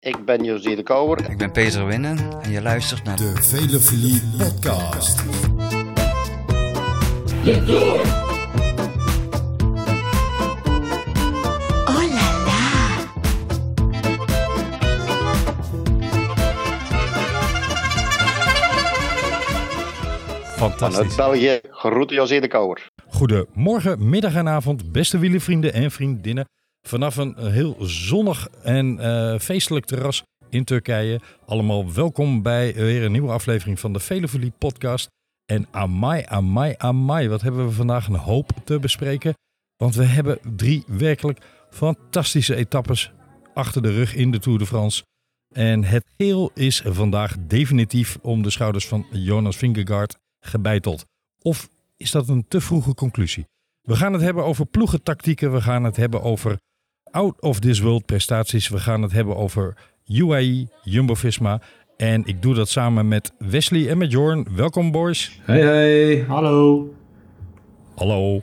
Ik ben José de Kouwer. Ik ben Peter Winnen en je luistert naar De Velofilie Podcast. Oh là là Vanuit Fantastisch. België, groeten José de Kouwer. Goedemorgen, middag en avond, beste wielervrienden en vriendinnen. Vanaf een heel zonnig en eh, feestelijk terras in Turkije. Allemaal welkom bij weer een nieuwe aflevering van de Velofilie podcast. En amai, amai, amai, wat hebben we vandaag een hoop te bespreken. Want we hebben drie werkelijk fantastische etappes achter de rug in de Tour de France. En het geel is vandaag definitief om de schouders van Jonas Vingegaard gebeiteld. Of is dat een te vroege conclusie? We gaan het hebben over ploegentactieken. We gaan het hebben over out of this world prestaties. We gaan het hebben over UAE, Jumbo-Visma. En ik doe dat samen met Wesley en met Jorn. Welkom boys. Hey, hey. Hallo. Hallo.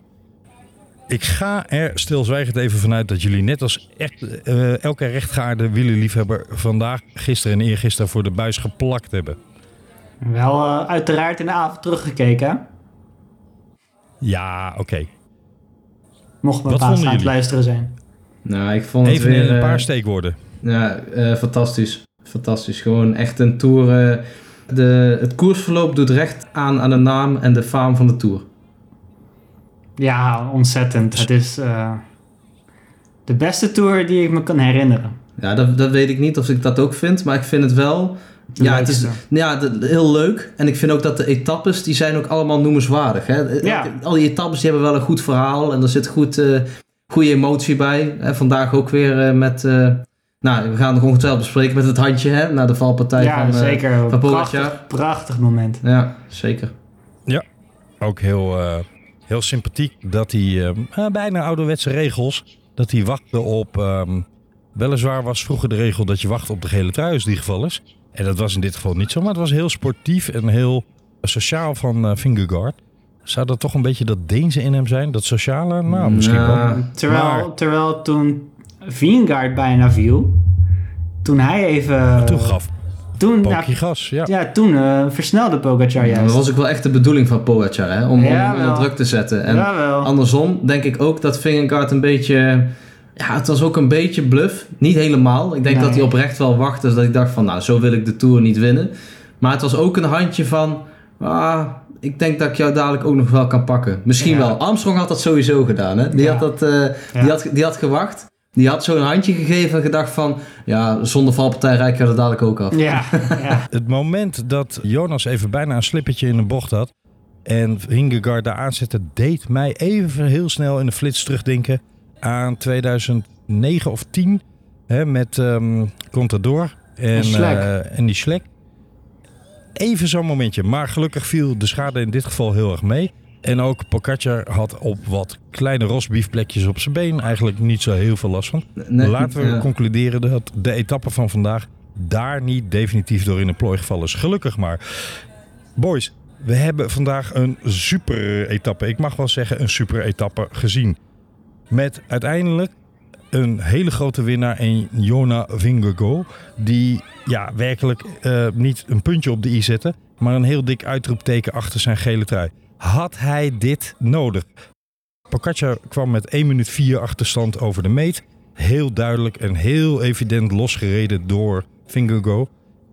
Ik ga er stilzwijgend even vanuit dat jullie net als echt, eh, elke rechtgaarde wielerliefhebber vandaag, gisteren en eergisteren voor de buis geplakt hebben. Wel eh, uiteraard in de avond teruggekeken. hè? Ja, oké. Mocht mijn Wat baas aan het luisteren zijn. Nou, ik vond het Even weer... in een eh, paar steekwoorden. Ja, eh, fantastisch. Fantastisch. Gewoon echt een tour. eh, de, het koersverloop doet recht aan aan de naam en de faam van de tour. Ja, ontzettend. Het is eh, de beste tour die ik me kan herinneren. Ja, dat, dat weet ik niet of ik dat ook vind, maar ik vind het wel... De ja, het is ja, de- heel leuk. En ik vind ook dat de etappes, die zijn ook allemaal noemenswaardig. Hè? Ja. Al die etappes die hebben wel een goed verhaal en er zit goed, eh, goede emotie bij. Hè? Vandaag ook weer eh, met... eh, nou, we gaan het ongetwijfeld bespreken met het handje, hè? Na de valpartij ja, van, eh, zeker. van prachtig, prachtig moment. Ja, zeker. ook heel, eh, heel sympathiek dat hij bijna ouderwetse regels. Dat hij wachtte op. ehm, weliswaar was vroeger de regel dat je wacht op de gele trui als die geval is. En dat was in dit geval niet zo. Maar het was heel sportief en heel sociaal van uh, Fingergaard. Zou dat toch een beetje dat Deense in hem zijn? Dat sociale? Nou, misschien wel. Terwijl, Maar- terwijl toen Vingegaard bijna viel, toen hij even... Toen gaf toen, nou, gas. Ja. ja, toen eh, versnelde Pogacar Ja, juist. dat was ook wel echt de bedoeling van Pogacar, hè? Om, om Ja, onder wel. druk te zetten. En andersom denk ik ook dat Vingegaard een beetje... Ja, het was ook een beetje bluff. Niet helemaal. Ik denk Nee. dat hij oprecht wel wachtte. Dat ik dacht van, nou, zo wil ik de Tour niet winnen. Maar het was ook een handje van... Ah, ik denk dat ik jou dadelijk ook nog wel kan pakken. Misschien Ja. wel. Armstrong had dat sowieso gedaan, hè? Die, Ja. had, dat, eh, Ja. die, had, die had gewacht. Die had zo'n handje gegeven en gedacht van... Ja, zonder valpartij rijk je er dadelijk ook af. Ja, ja. Het moment dat Jonas even bijna een slippertje in een bocht had. En Hingegaard daar aanzette, deed mij even heel snel in de flits terugdenken aan 2009 of 10. Hè, met ehm Contador en, Schlek. eh, en die Schlek. Even zo'n momentje. Maar gelukkig viel de schade in dit geval heel erg mee. En ook Pogacar had op wat kleine rosbiefplekjes op zijn been eigenlijk niet zo heel veel last van. Nee, Laten we ja. concluderen dat de etappe van vandaag daar niet definitief door in de plooi gevallen is. Gelukkig maar. Boys, we hebben vandaag een super etappe. Ik mag wel zeggen een super etappe gezien. Met uiteindelijk een hele grote winnaar in Jona Vingegaard. Die ja, werkelijk eh, niet een puntje op de i zette. Maar een heel dik uitroepteken achter zijn gele trui. Had hij dit nodig? Pogacar kwam met 1 minuut 4 achterstand over de meet. Heel duidelijk en heel evident losgereden door Vingegaard.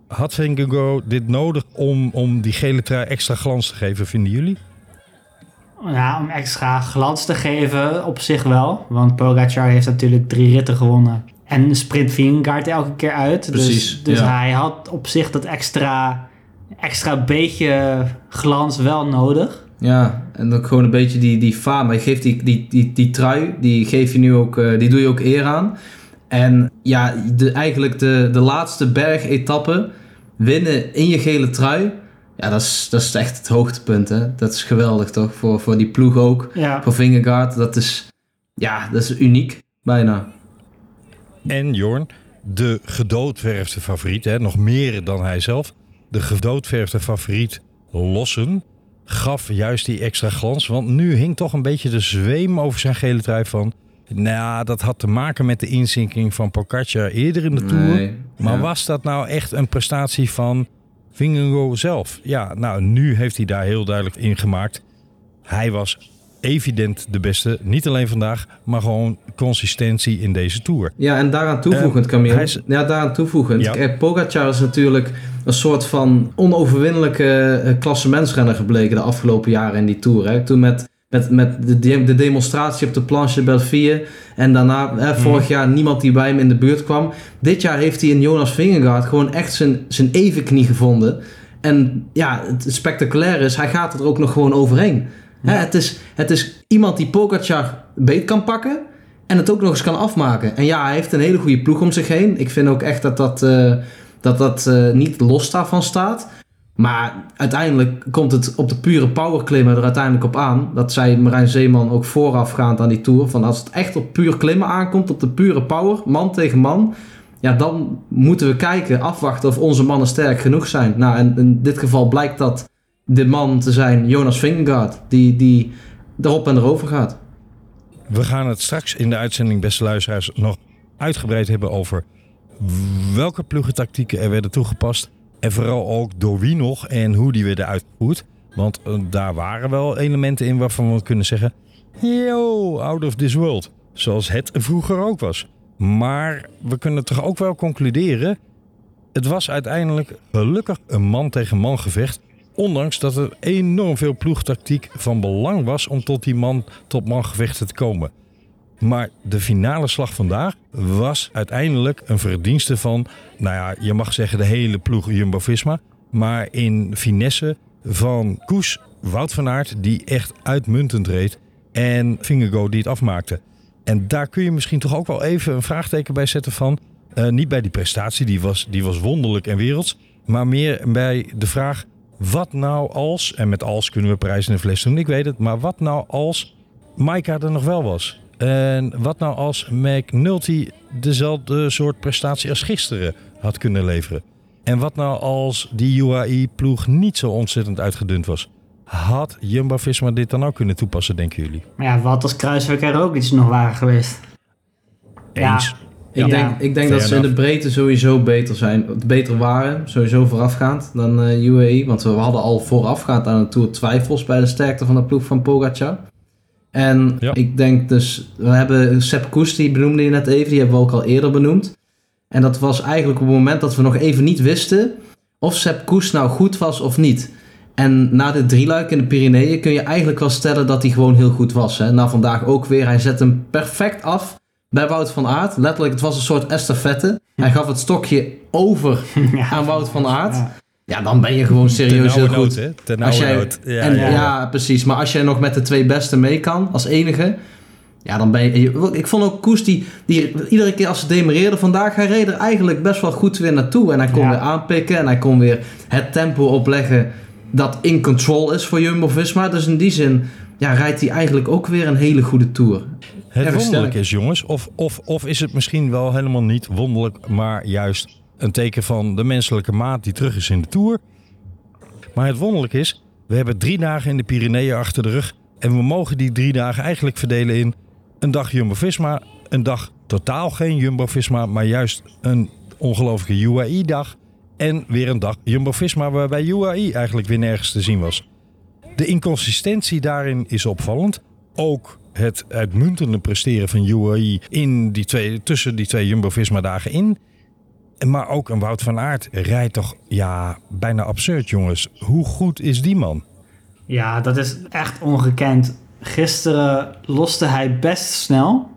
Had Vingegaard dit nodig om, om die gele trui extra glans te geven, vinden jullie? Ja, om extra glans te geven op zich wel. Want Pogacar heeft natuurlijk drie ritten gewonnen. En sprint Vingegaard elke keer uit. Precies, dus dus ja. hij had op zich dat extra, extra beetje glans wel nodig. Ja, en ook gewoon een beetje die, die faam. Je geeft die, die, die, die trui, die geef je nu ook, eh, die doe je ook eer aan. En ja, de, eigenlijk de, de laatste bergetappe winnen in je gele trui. Ja, dat is, dat is echt het hoogtepunt. Hè? Dat is geweldig toch? Voor, voor die ploeg ook. Ja, Voor Vingegaard. Dat is, ja, dat is uniek. Bijna. En Jorn, de gedoodverfde favoriet, hè, nog meer dan hij zelf. De gedoodverfde favoriet Lossen gaf juist die extra glans. Want nu hing toch een beetje de zweem over zijn gele trui van... Nou, dat had te maken met de inzinking van Pogacar eerder in de Tour. Nee. Maar Ja. was dat nou echt een prestatie van Vingegaard zelf? Ja, nou, nu heeft hij daar heel duidelijk in gemaakt. Hij was evident de beste. Niet alleen vandaag, maar gewoon consistentie in deze Tour. Ja, en daaraan toevoegend, Eh, Camille. is- Ja, daaraan toevoegend. Ja. Pogacar is natuurlijk een soort van onoverwinnelijke eh, klassementsrenner gebleken de afgelopen jaren in die Tour. Hè. Toen met, met, met de, de de demonstratie op de Planche Belfië en daarna hè, vorig jaar niemand die bij hem in de buurt kwam. Dit jaar heeft hij in Jonas Vingegaard gewoon echt zijn, zijn evenknie gevonden. En ja, het spectaculaire is, hij gaat er ook nog gewoon overheen. Hè, het, is, het is iemand die Pogacar beet kan pakken en het ook nog eens kan afmaken. En ja, hij heeft een hele goede ploeg om zich heen. Ik vind ook echt dat dat, eh, dat, dat eh, niet los daarvan staat. Maar uiteindelijk komt het op de pure powerklimmen er uiteindelijk op aan. Dat zei Marijn Zeeman ook voorafgaand aan die Tour. Van als het echt op puur klimmen aankomt, op de pure power, man tegen man... Ja, dan moeten we kijken, afwachten of onze mannen sterk genoeg zijn. Nou, en in dit geval blijkt dat de man te zijn Jonas Vingegaard. Die, die erop en erover gaat. We gaan het straks in de uitzending, beste luisteraars, nog uitgebreid hebben over welke ploegentactieken er werden toegepast. En vooral ook door wie nog en hoe die werden uitgevoerd. Want eh, daar waren wel elementen in waarvan we kunnen zeggen... Yo, out of this world. Zoals het vroeger ook was. Maar we kunnen toch ook wel concluderen... Het was uiteindelijk gelukkig een man tegen man gevecht. Ondanks dat er enorm veel ploegtactiek van belang was om tot die man tot man gevechten te komen. Maar de finale slag vandaag was uiteindelijk een verdienste van, nou ja, je mag zeggen de hele ploeg Jumbo-Visma. Maar in finesse van Koes, Wout van Aert, die echt uitmuntend reed. En Vingegaard die het afmaakte. En daar kun je misschien toch ook wel even een vraagteken bij zetten van... eh, niet bij die prestatie, die was, die was wonderlijk en werelds. Maar meer bij de vraag, wat nou als... En met als kunnen we prijs in de fles doen, ik weet het. Maar wat nou als Maika er nog wel was? En wat nou als McNulty dezelfde soort prestatie als gisteren had kunnen leveren? En wat nou als die UAE-ploeg niet zo ontzettend uitgedund was? Had Jumbo-Visma dit dan ook kunnen toepassen, denken jullie? Maar ja, wat als Kruiswijk er ook iets nog waren geweest? Ja. Eens. Ik Ja. denk, ik denk Fair dat ze in de breedte sowieso beter zijn. Beter waren, sowieso voorafgaand dan eh UAE. Want we hadden al voorafgaand aan de Tour twijfels bij de sterkte van de ploeg van Pogacar. En Ja. ik denk dus, we hebben Sepp Koes, die benoemde je net even, die hebben we ook al eerder benoemd. En dat was eigenlijk op het moment dat we nog even niet wisten of Sepp Koes nou goed was of niet. En na dit drieluik in de Pyreneeën kun je eigenlijk wel stellen dat hij gewoon heel goed was. Hè? Na vandaag ook weer, hij zet hem perfect af bij Wout van Aert. Letterlijk, het was een soort estafette. Hij gaf het stokje over aan Wout van Aert. Ja. Dan ben je gewoon serieus heel goed. hè? Ten Als nauwe jij, nood. Ja, en, ja, ja, ja. precies. Maar als jij nog met de twee beste mee kan, als enige... Ja, dan ben je... Ik vond ook Koes, die, die iedere keer als ze demereerde vandaag... Hij reed er eigenlijk best wel goed weer naartoe. En hij kon Ja. weer aanpikken. En hij kon weer het tempo opleggen dat in control is voor Jumbo-Visma. Dus in die zin ja, rijdt hij eigenlijk ook weer een hele goede Tour. Het wonderlijk is, jongens, of, of, of is het misschien wel helemaal niet wonderlijk, maar juist een teken van de menselijke maat die terug is in de Tour. Maar het wonderlijk is, we hebben drie dagen in de Pyreneeën achter de rug en we mogen die drie dagen eigenlijk verdelen in een dag Jumbo-Visma, een dag totaal geen Jumbo-Visma, maar juist een ongelofelijke UAE-dag en weer een dag Jumbo-Visma waarbij UAE eigenlijk weer nergens te zien was. De inconsistentie daarin is opvallend. Ook het uitmuntende presteren van UAE in die twee, tussen die twee Jumbo-Visma-dagen in. Maar ook een Wout van Aert rijdt toch ja, bijna absurd, jongens. Hoe goed is die man? Ja, dat is echt ongekend. Gisteren loste hij best snel.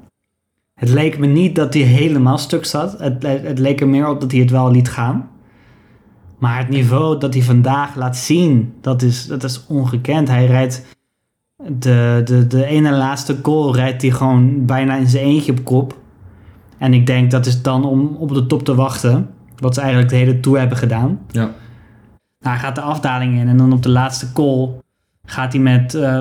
Het leek me niet dat hij helemaal stuk zat. Het, het leek er meer op dat hij het wel liet gaan. Maar het niveau dat hij vandaag laat zien, dat is, dat is ongekend. Hij rijdt de, de, de ene laatste goal rijdt hij gewoon bijna in zijn eentje op kop. En ik denk dat is dan om op de top te wachten. Wat ze eigenlijk de hele tour hebben gedaan. Ja. Nou, hij gaat de afdaling in en dan op de laatste call gaat hij met, eh,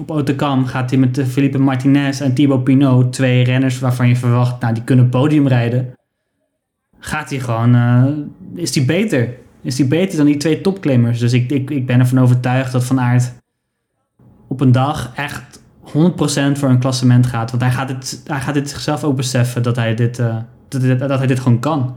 op Autocam gaat hij met eh, Felipe Martinez en Thibaut Pinot, twee renners waarvan je verwacht, nou die kunnen podium rijden. Gaat hij gewoon, eh, is hij beter? Is hij beter dan die twee topklimmers? Dus ik, ik, ik ben ervan overtuigd dat Van Aert op een dag echt 100% voor een klassement gaat. Want hij gaat het, hij gaat het zichzelf ook beseffen dat hij dit, eh, dat, dat, hij dit gewoon kan.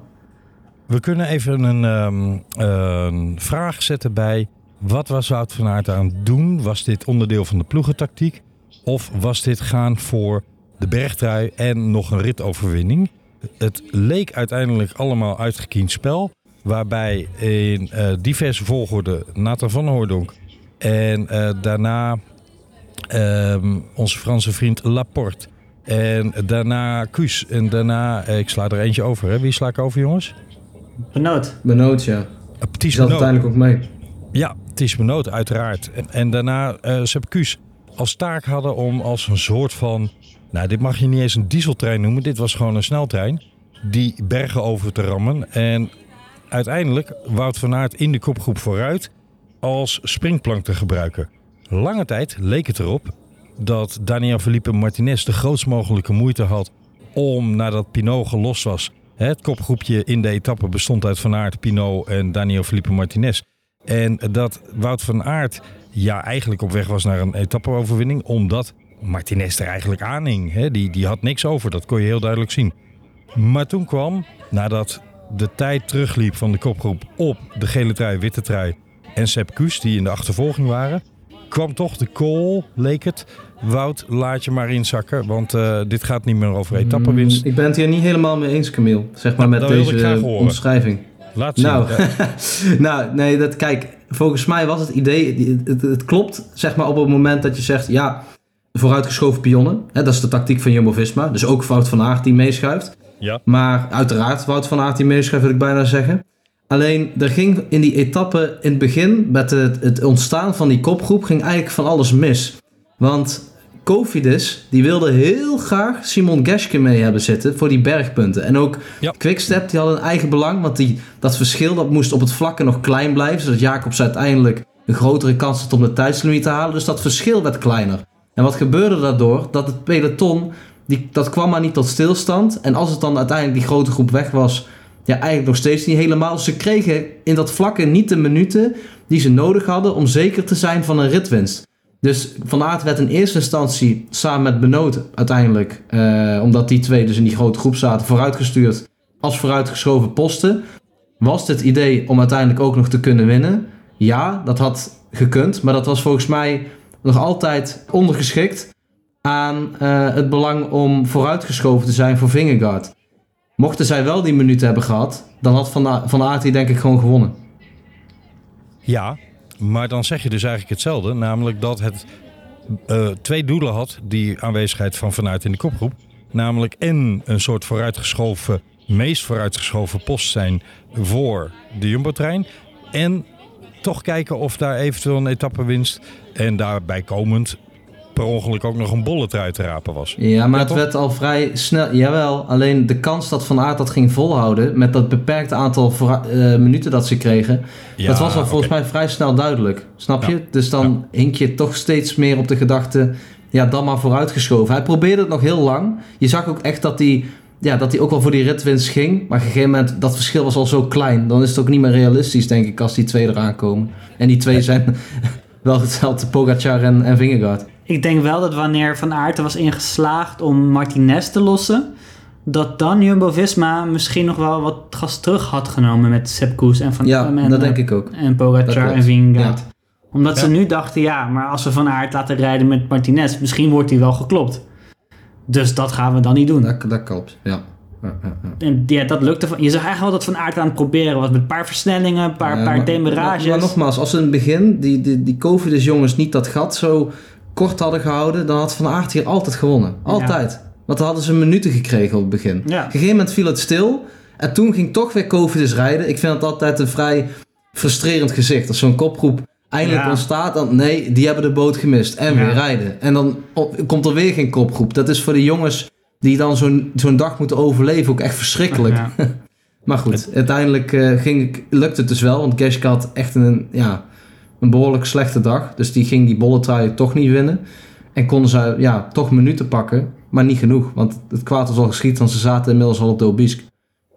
We kunnen even een, ehm, een vraag zetten bij. Wat was Wout van Aert aan het doen? Was dit onderdeel van de ploegentactiek? Of was dit gaan voor de bergtrui en nog een ritoverwinning? Het leek uiteindelijk allemaal uitgekiend spel. Waarbij in eh, diverse volgorde Nathan van Hooydonk en eh, daarna onze Franse vriend Laporte. En daarna Kuus. En daarna, eh, ik sla er eentje over. Hè? Wie sla ik over, jongens? Benoot. Benoot, ja. Uh, Die Ties zat Benoot. uiteindelijk ook mee. Ja, Ties Benoot, uiteraard. En, en daarna eh Sepp Kuus als taak hadden om als een soort van... Nou, dit mag je niet eens een dieseltrein noemen. Dit was gewoon een sneltrein. Die bergen over te rammen. En uiteindelijk Wout van Aert in de kopgroep vooruit als springplank te gebruiken. Lange tijd leek het erop dat Daniel Felipe Martinez de grootst mogelijke moeite had om nadat Pinot gelost was. Het kopgroepje in de etappe bestond uit Van Aert, Pinot en Daniel Felipe Martinez. En dat Wout van Aert ja, eigenlijk op weg was naar een etappeoverwinning, omdat Martinez er eigenlijk aanhing. Die, die had niks over, dat kon je heel duidelijk zien. Maar toen kwam, nadat de tijd terugliep van de kopgroep op de gele trui, witte trui en Sepp Kuus, die in de achtervolging waren, kwam toch de call, leek het. Wout, laat je maar inzakken, want eh, dit gaat niet meer over etappenwinst. Mm, Ik ben het hier niet helemaal mee eens, Camille. Zeg maar Nou, met deze omschrijving. Laat zien. Nou, Ja. nou, nee, dat, kijk, volgens mij was het idee, het, het klopt, zeg maar op het moment dat je zegt, ja, vooruitgeschoven pionnen, hè, dat is de tactiek van Jumbo-Visma, dus ook Wout van Aert die meeschuift. Ja. Maar uiteraard Wout van Aert die meeschuift, wil ik bijna zeggen. Alleen, er ging in die etappe in het begin, met het, het ontstaan van die kopgroep, ging eigenlijk van alles mis. Want Cofidis, die wilde heel graag Simon Geschke mee hebben zitten voor die bergpunten. En ook Ja. Quickstep, die had een eigen belang, want die, dat verschil dat moest op het vlakke nog klein blijven, zodat Jacobs uiteindelijk een grotere kans had om de tijdslimiet te halen. Dus dat verschil werd kleiner. En wat gebeurde daardoor? Dat het peloton, die, dat kwam maar niet tot stilstand. En als het dan uiteindelijk die grote groep weg was, ja, eigenlijk nog steeds niet helemaal. Ze kregen in dat vlakke niet de minuten die ze nodig hadden om zeker te zijn van een ritwinst. Dus Van Aert werd in eerste instantie samen met Benoot uiteindelijk, eh, omdat die twee dus in die grote groep zaten, vooruitgestuurd als vooruitgeschoven posten. Was het idee om uiteindelijk ook nog te kunnen winnen? Ja, dat had gekund, maar dat was volgens mij nog altijd ondergeschikt aan eh, het belang om vooruitgeschoven te zijn voor Vingegaard. Mochten zij wel die minuten hebben gehad, dan had Van, van denk ik gewoon gewonnen. Ja, maar dan zeg je dus eigenlijk hetzelfde. Namelijk dat het eh, twee doelen had, die aanwezigheid van vanuit in de kopgroep. Namelijk en een soort vooruitgeschoven, meest vooruitgeschoven post zijn voor de Jumbo-trein. En toch kijken of daar eventueel een etappewinst en daarbij komend per ongeluk ook nog een bolletrui te rapen was. Ja, maar Ja, het werd al vrij snel. Jawel, alleen de kans dat Van Aert dat ging volhouden met dat beperkte aantal eh, minuten dat ze kregen, Ja, dat was al volgens mij vrij snel duidelijk. Snap je? Ja. Dus dan hink je toch steeds meer op de gedachte, ja, dan maar vooruitgeschoven. Hij probeerde het nog heel lang. Je zag ook echt dat hij, ja, dat hij ook wel voor die ritwinst ging. Maar op een gegeven moment, dat verschil was al zo klein. Dan is het ook niet meer realistisch, denk ik, als die twee eraan komen. En die twee zijn wel hetzelfde, Pogacar en, en Vingegaard. Ik denk wel dat wanneer Van Aert er was ingeslaagd om Martinez te lossen, dat dan Jumbo-Visma misschien nog wel wat gas terug had genomen met Sepp Koes en Van Ja, en, dat eh, denk ik ook. En Pogacar en Vingegaard. Ja. Omdat ze nu dachten, ja, maar als we Van Aert laten rijden met Martinez, misschien wordt hij wel geklopt. Dus dat gaan we dan niet doen. Dat, dat klopt, ja. Ja, ja, ja. En ja, dat lukte. Van, je zag eigenlijk wel dat Van Aert aan het proberen was met een paar versnellingen, een paar, Ja, paar maar- demarages. Maar, maar nogmaals, als ze in het begin die, die, die Covidis jongens niet dat gat zo kort hadden gehouden, dan had Van Aert hier altijd gewonnen. Altijd. Want dan hadden ze minuten gekregen op het begin. Ja. Op een gegeven moment viel het stil. En toen ging toch weer Covidis rijden. Ik vind het altijd een vrij frustrerend gezicht. Als zo'n kopgroep eindelijk Ja. ontstaat, dan nee, die hebben de boot gemist. En Ja. weer rijden. En dan op- komt er weer geen kopgroep. Dat is voor de jongens die dan zo'n zo'n dag moeten overleven ook echt verschrikkelijk. Ja. Maar goed, uiteindelijk eh, ging, ik- lukte het dus wel. Want Geschke had echt een, ja, een behoorlijk slechte dag. Dus die ging die bolletrui toch niet winnen. En konden ze ja, toch minuten pakken. Maar niet genoeg. Want het kwaad was al geschied. Want ze zaten inmiddels al op de Obisk.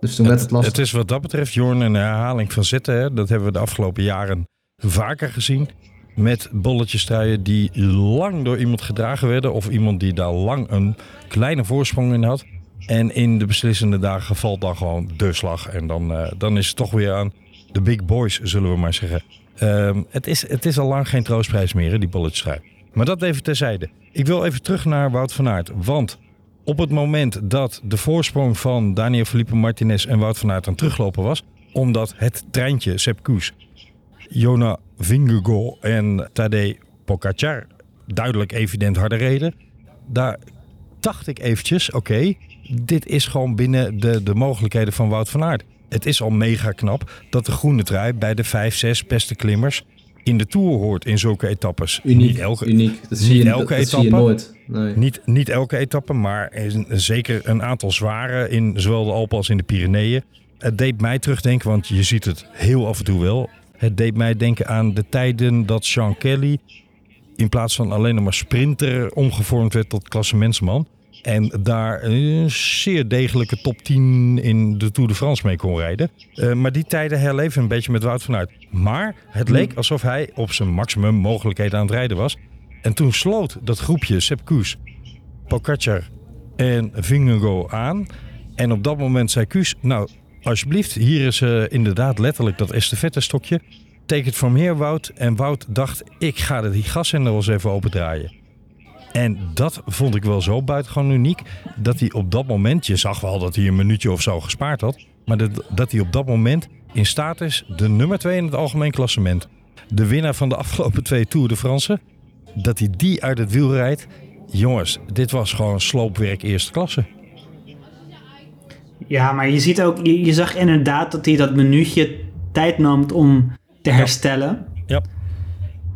Dus toen werd het lastig. Het is wat dat betreft, Jorn, een herhaling van zitten. Hè? Dat hebben we de afgelopen jaren vaker gezien. Met bolletjestruien die lang door iemand gedragen werden. Of iemand die daar lang een kleine voorsprong in had. En in de beslissende dagen valt dan gewoon de slag. En dan, eh, dan is het toch weer aan de big boys, zullen we maar zeggen. Ehm, het, is, het is al lang geen troostprijs meer, hè, die bolletjestrui. Maar dat even terzijde. Ik wil even terug naar Wout van Aert. Want op het moment dat de voorsprong van Daniel Felipe Martinez en Wout van Aert aan teruglopen was... omdat het treintje Sepp Koes, Jona Vingegaard en Tadej Pogacar duidelijk evident harder reden... daar dacht ik eventjes, oké, dit is gewoon binnen de, de mogelijkheden van Wout van Aert. Het is al mega knap dat de groene trui bij de vijf, zes beste klimmers in de Tour hoort in zulke etappes. Uniek, Niet elke, uniek. Dat zie je, elke dat, dat zie je etappe. nooit. Nee. Niet, niet elke etappe, maar zeker een aantal zware in zowel de Alpen als in de Pyreneeën. Het deed mij terugdenken, want je ziet het heel af en toe wel. Het deed mij denken aan de tijden dat Sean Kelly in plaats van alleen nog maar sprinter omgevormd werd tot klassementsman. En daar een zeer degelijke top 10 in de Tour de France mee kon rijden. Eh, maar die tijden herleven een beetje met Wout van Aert. Maar het leek alsof hij op zijn maximum mogelijkheden aan het rijden was. En toen sloot dat groepje Sepp Koes, Pogacar en Vingegaard aan. En op dat moment zei Koes, nou alsjeblieft, hier is eh, inderdaad letterlijk dat estafette-stokje. Take it from here, Wout. En Wout dacht, ik ga de die gaszender wel eens even opendraaien. En dat vond ik wel zo buitengewoon uniek. Dat hij op dat moment, je zag wel dat hij een minuutje of zo gespaard had. Maar dat, dat hij op dat moment in staat is de nummer 2 in het algemeen klassement. De winnaar van de afgelopen twee Tour de France. Dat hij die uit het wiel rijdt. Jongens, dit was gewoon sloopwerk eerste klasse. Ja, maar je ziet ook, je, je zag inderdaad dat hij dat minuutje tijd nam om te herstellen. Ja.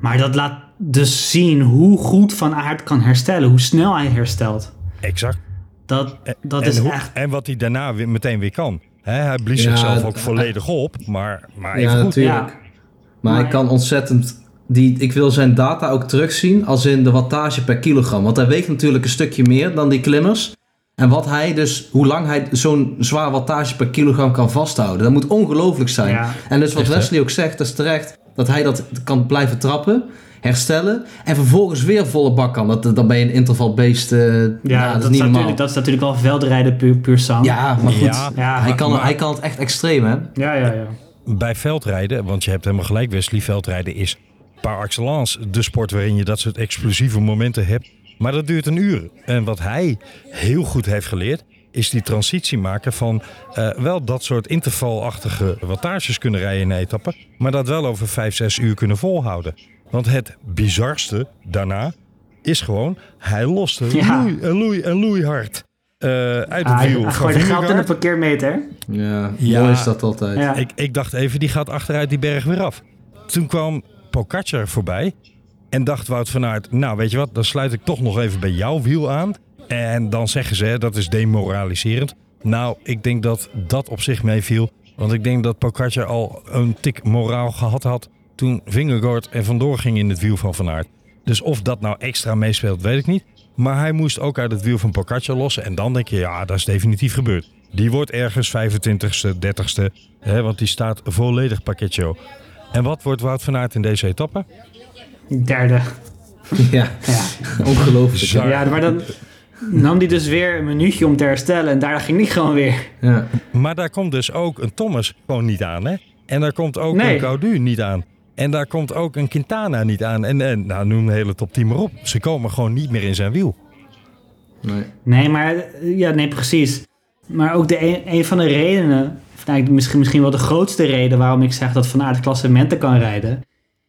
Maar dat laat dus zien hoe goed Van Aert kan herstellen, hoe snel hij herstelt. Exact. Dat, dat en, is hoe- echt. en wat hij daarna weer, meteen weer kan. Hè, hij blies Ja, zichzelf ook volledig op. Maar, maar Ja, even goed. natuurlijk. Ja. Maar hij Maar- kan ontzettend... Die, ik wil zijn data ook terugzien als in de wattage per kilogram. Want hij weegt natuurlijk een stukje meer dan die klimmers. En wat hij dus, hoe lang hij zo'n zwaar wattage per kilogram kan vasthouden. Dat moet ongelooflijk zijn. Ja. En dus wat Echt? Wesley ook zegt, dat is terecht. Dat hij dat kan blijven trappen, herstellen. En vervolgens weer volle bak kan. Dat, dan ben je een intervalbeest. eh Ja, ja, dat, dat, is niet normaal. natuurlijk, dat is natuurlijk wel veldrijden puur, puur sang. Ja, maar goed. Ja, Ja, hij, kan, maar- hij kan het echt extreem, hè? ja, ja. ja. bij veldrijden, want je hebt helemaal gelijk Wesley, veldrijden is par excellence de sport waarin je dat soort explosieve momenten hebt. Maar dat duurt een uur. En wat hij heel goed heeft geleerd, is die transitie maken van eh, wel dat soort intervalachtige wattages kunnen rijden in een etappe, maar dat wel over vijf, zes uur kunnen volhouden. Want het bizarste daarna is gewoon, hij loste Ja. loei en loei en loei hard eh, uit het Ah, wiel hij gooide geld in de parkeermeter. Ja, Ja. mooi is dat altijd. Ja. Ik, ik dacht even, die gaat achteruit die berg weer af. Toen kwam Pogacar voorbij. En dacht Wout van Aert, nou weet je wat, dan sluit ik toch nog even bij jouw wiel aan. En dan zeggen ze, dat is demoraliserend. Nou, ik denk dat dat op zich meeviel. Want ik denk dat Pogacar al een tik moraal gehad had toen Vingegaard er vandoor ging in het wiel van Van Aert. Dus of dat nou extra meespeelt, weet ik niet. Maar hij moest ook uit het wiel van Pogacar lossen. En dan denk je, ja, dat is definitief gebeurd. Die wordt ergens 25ste, 30ste. Hè, want die staat volledig pakketje. En wat wordt Wout van Aert in deze etappe? Derde. Ja, Ja. ongelooflijk. hè? Ja, maar dan nam hij dus weer een minuutje om te herstellen. En daarna ging hij gewoon weer. Ja. Maar daar komt dus ook een Thomas gewoon niet aan. Hè? En daar komt ook Nee. een Gaudu niet aan. En daar komt ook een Quintana niet aan. En, en nou, noem de hele top 10 maar op. Ze komen gewoon niet meer in zijn wiel. Nee. Nee, maar eh, ja, nee, precies. Maar ook de een, een van de redenen, of eigenlijk misschien, misschien wel de grootste reden waarom ik zeg dat Van Aert klassementen kan rijden,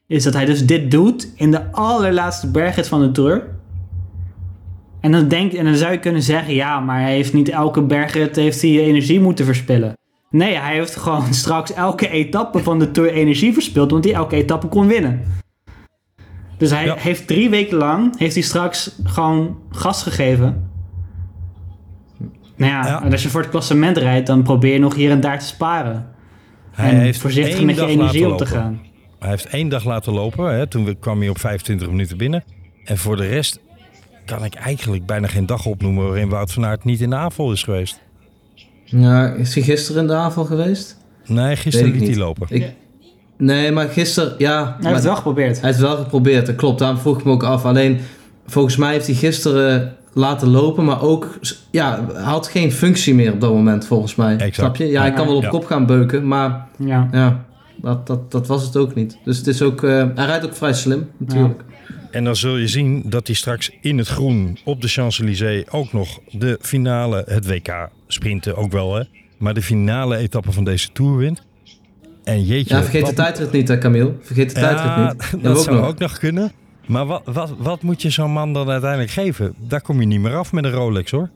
is dat hij dus dit doet in de allerlaatste bergrit van de Tour. En dan, denk, en dan zou je kunnen zeggen, ja, maar hij heeft niet elke bergrit heeft hij energie moeten verspillen. Nee, hij heeft gewoon straks elke etappe van de Tour energie verspild, want hij elke etappe kon winnen. Dus hij Ja. heeft drie weken lang, heeft hij straks gewoon gas gegeven. Nou ja, Ja. en als je voor het klassement rijdt, dan probeer je nog hier en daar te sparen. Hij en heeft voorzichtig met je energie op te gaan. Hij heeft één dag laten lopen. Hè? Toen kwam hij op 25 minuten binnen. En voor de rest kan ik eigenlijk bijna geen dag opnoemen waarin Wout van Aert niet in de aanval is geweest. Ja, is hij gisteren in de aanval geweest? Nee, gisteren liet hij niet. lopen. Ik, nee, maar gisteren, ja. Hij heeft maar- het wel geprobeerd. Hij heeft het wel geprobeerd, dat klopt. Daarom vroeg ik me ook af. Alleen, volgens mij heeft hij gisteren laten lopen, maar ook, ja, hij had geen functie meer op dat moment volgens mij. Exact. Snap je? Ja, hij kan wel op Ja. kop gaan beuken, maar Ja. ja, dat, dat, dat was het ook niet. Dus het is ook, eh, hij rijdt ook vrij slim natuurlijk. En dan zul je zien dat hij straks in het groen op de Champs-Élysées ook nog de finale, het WK sprinten ook wel hè. Maar de finale etappe van deze Tour wint. En jeetje. Ja, vergeet wat- de tijdrit niet, hè, Camille. Vergeet de tijdrit Ja, niet. Dat, dat ook zou nog. ook nog kunnen. Maar wat, wat, wat moet je zo'n man dan uiteindelijk geven? Daar kom je niet meer af met een Rolex hoor.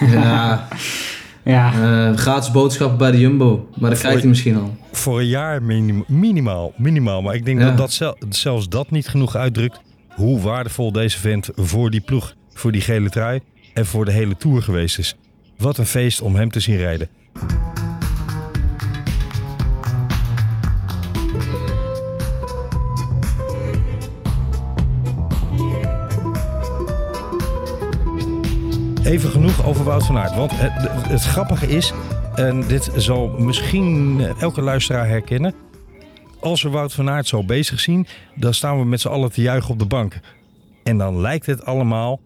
Ja, Ja. eh, gratis boodschap bij de Jumbo. Maar dat krijgt hij misschien al. Voor een jaar minim- minimaal, minimaal. Maar ik denk Ja. dat, dat zel- zelfs dat niet genoeg uitdrukt hoe waardevol deze vent voor die ploeg, voor die gele trui en voor de hele Tour geweest is. Wat een feest om hem te zien rijden. Even genoeg over Wout van Aert. Want het, het grappige is, en dit zal misschien elke luisteraar herkennen. Als we Wout van Aert zo bezig zien, dan staan we met z'n allen te juichen op de bank. En dan lijkt het allemaal,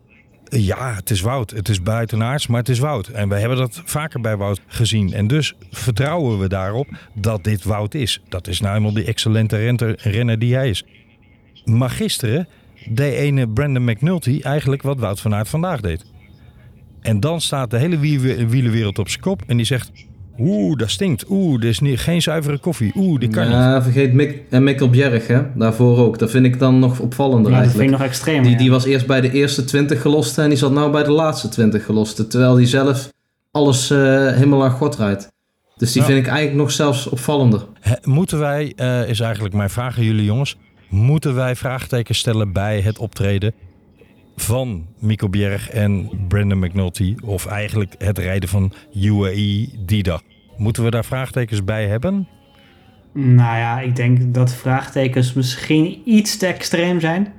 ja, het is Wout. Het is buitenaards, maar het is Wout. En we hebben dat vaker bij Wout gezien. En dus vertrouwen we daarop dat dit Wout is. Dat is nou eenmaal die excellente renter- renner die hij is. Maar gisteren deed ene Brandon McNulty eigenlijk wat Wout van Aert vandaag deed. En dan staat de hele wie- wielenwereld op zijn kop en die zegt... Oeh, dat stinkt. Oeh, dit is niet, geen zuivere koffie. Oeh, dit kan niet. Ja, vergeet Mick, en Mikkel Bjerg, hè. Daarvoor ook. Dat vind ik dan nog opvallender Ja, dat vind eigenlijk. ik nog extreem. Die, ja. die was eerst bij de eerste 20 gelosten en die zat nou bij de laatste 20 gelosten. Terwijl die zelf alles eh, helemaal aan God rijdt. Dus die Ja. vind ik eigenlijk nog zelfs opvallender. Moeten wij, eh, is eigenlijk mijn vraag aan jullie jongens... moeten wij vraagtekens stellen bij het optreden van Mico Bjerg en Brandon McNulty... of eigenlijk het rijden van UAE die dag? Moeten we daar vraagtekens bij hebben? Nou ja, ik denk dat vraagtekens misschien iets te extreem zijn.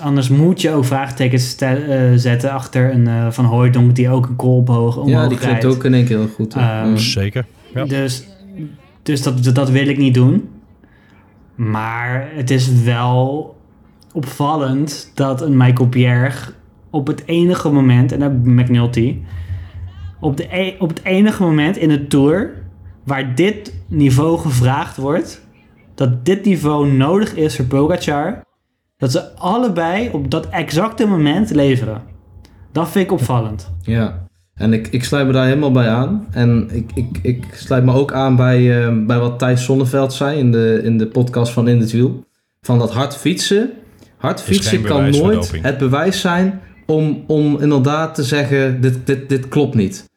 Anders moet je ook vraagtekens eh, zetten achter een eh, Van Hooijdonk die ook een kolboog omhoog ja, die klinkt rijdt. ook in één keer heel goed. Ehm, Ja. Zeker. Ja. Dus, dus dat, dat wil ik niet doen. Maar het is wel opvallend dat een Michael Bjerg op het enige moment, en dan McNulty, op, de, e- op het enige moment in de Tour waar dit niveau gevraagd wordt, dat dit niveau nodig is voor Pogacar, dat ze allebei op dat exacte moment leveren. Dat vind ik opvallend. Ja, en ik, ik sluit me daar helemaal bij aan. En ik, ik, ik sluit me ook aan bij, eh, bij wat Thijs Zonneveld zei in de, in de podcast van In het Wiel. Van dat hard fietsen. Hard fietsen kan nooit het bewijs zijn om, om inderdaad te zeggen, dit, dit, dit klopt niet.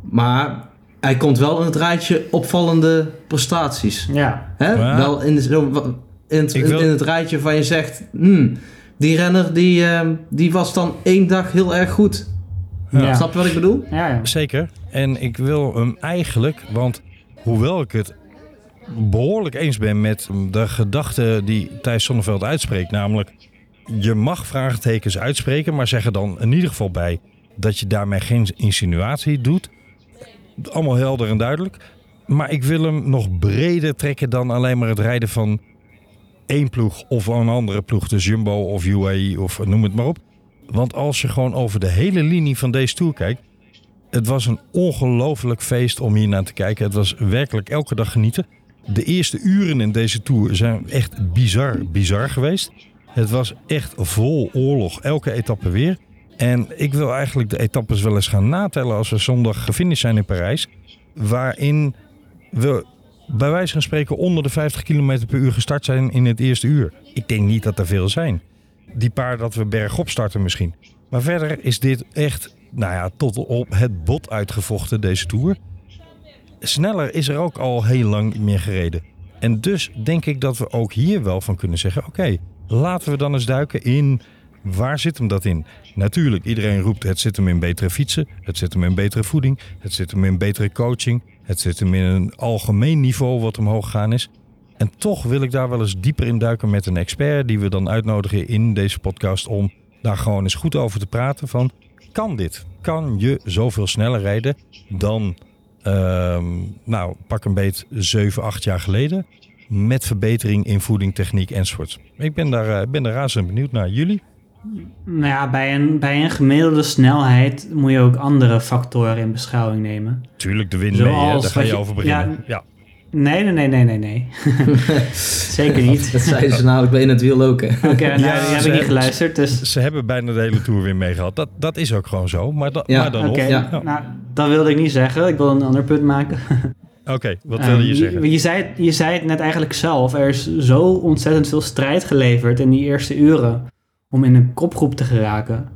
Maar hij komt wel in het rijtje opvallende prestaties. Ja, Hè? Wel in, in, het, wil- in het rijtje van je zegt, hmm, die renner die, eh, die was dan één dag heel erg goed. ja. Snap je wat ik bedoel? ja, ja. Zeker. En ik wil hem eigenlijk, want hoewel ik het behoorlijk eens ben met de gedachte die Thijs Sonneveld uitspreekt, namelijk je mag vraagtekens uitspreken, maar zeg er dan in ieder geval bij dat je daarmee geen insinuatie doet. Allemaal helder en duidelijk. Maar ik wil hem nog breder trekken dan alleen maar het rijden van één ploeg of een andere ploeg. Dus Jumbo of UAE of noem het maar op. Want als je gewoon over de hele linie van deze tour kijkt. Het was een ongelooflijk feest om hier naar te kijken. Het was werkelijk elke dag genieten. De eerste uren in deze tour zijn echt bizar, bizar geweest. Het was echt vol oorlog, elke etappe weer. En ik wil eigenlijk de etappes wel eens gaan natellen als we zondag gefinished zijn in Parijs. Waarin we bij wijze van spreken onder de 50 km per uur gestart zijn in het eerste uur. Ik denk niet dat er veel zijn. Die paar dat we bergop starten misschien. Maar verder is dit echt, nou ja, tot op het bot uitgevochten, deze Tour. Sneller is er ook al heel lang meer gereden. En dus denk ik dat we ook hier wel van kunnen zeggen... oké, laten we dan eens duiken in... waar zit hem dat in? Natuurlijk, iedereen roept het zit hem in betere fietsen... het zit hem in betere voeding... het zit hem in betere coaching... het zit hem in een algemeen niveau wat omhoog gegaan is... En toch wil ik daar wel eens dieper in duiken met een expert... die we dan uitnodigen in deze podcast... om daar gewoon eens goed over te praten van... kan dit? Kan je zoveel sneller rijden dan... ehm, nou, pak een beet 7, 8 jaar geleden... met verbetering in voeding, techniek enzovoort. Ik ben daar, eh, ben daar razend benieuwd naar. Jullie? Nou ja, bij een, bij een gemiddelde snelheid moet je ook andere factoren in beschouwing nemen. Tuurlijk, de wind mee, hè? Daar ga je je- over beginnen. Ja. Nee, nee, nee, nee, nee, nee. Zeker niet. Dat zeiden ze namelijk bij In het Wiel ook. hè. Oké, nou, Ja, die heb ze- ik niet geluisterd, dus... Ze hebben bijna de hele Tour weer meegehad. Dat, dat is ook gewoon zo. Maar, da- Ja, maar dan Oké, nog. Ja. nou, dat wilde ik niet zeggen. Ik wil een ander punt maken. Oké, wat wilde je zeggen? Je, zei, het- je zei het net eigenlijk zelf. Er is zo ontzettend veel strijd geleverd in die eerste uren om in een kopgroep te geraken.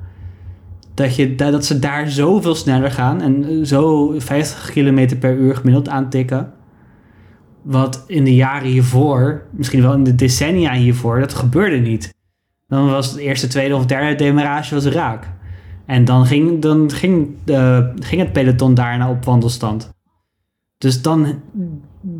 Dat, je, dat dat ze daar zoveel sneller gaan en eh, zo 50 km per uur gemiddeld aantikken. Wat in de jaren hiervoor, misschien wel in de decennia hiervoor, dat gebeurde niet. Dan was het eerste, tweede of derde demarage was raak. En dan ging, dan ging, de, ging het peloton daarna op wandelstand. Dus dan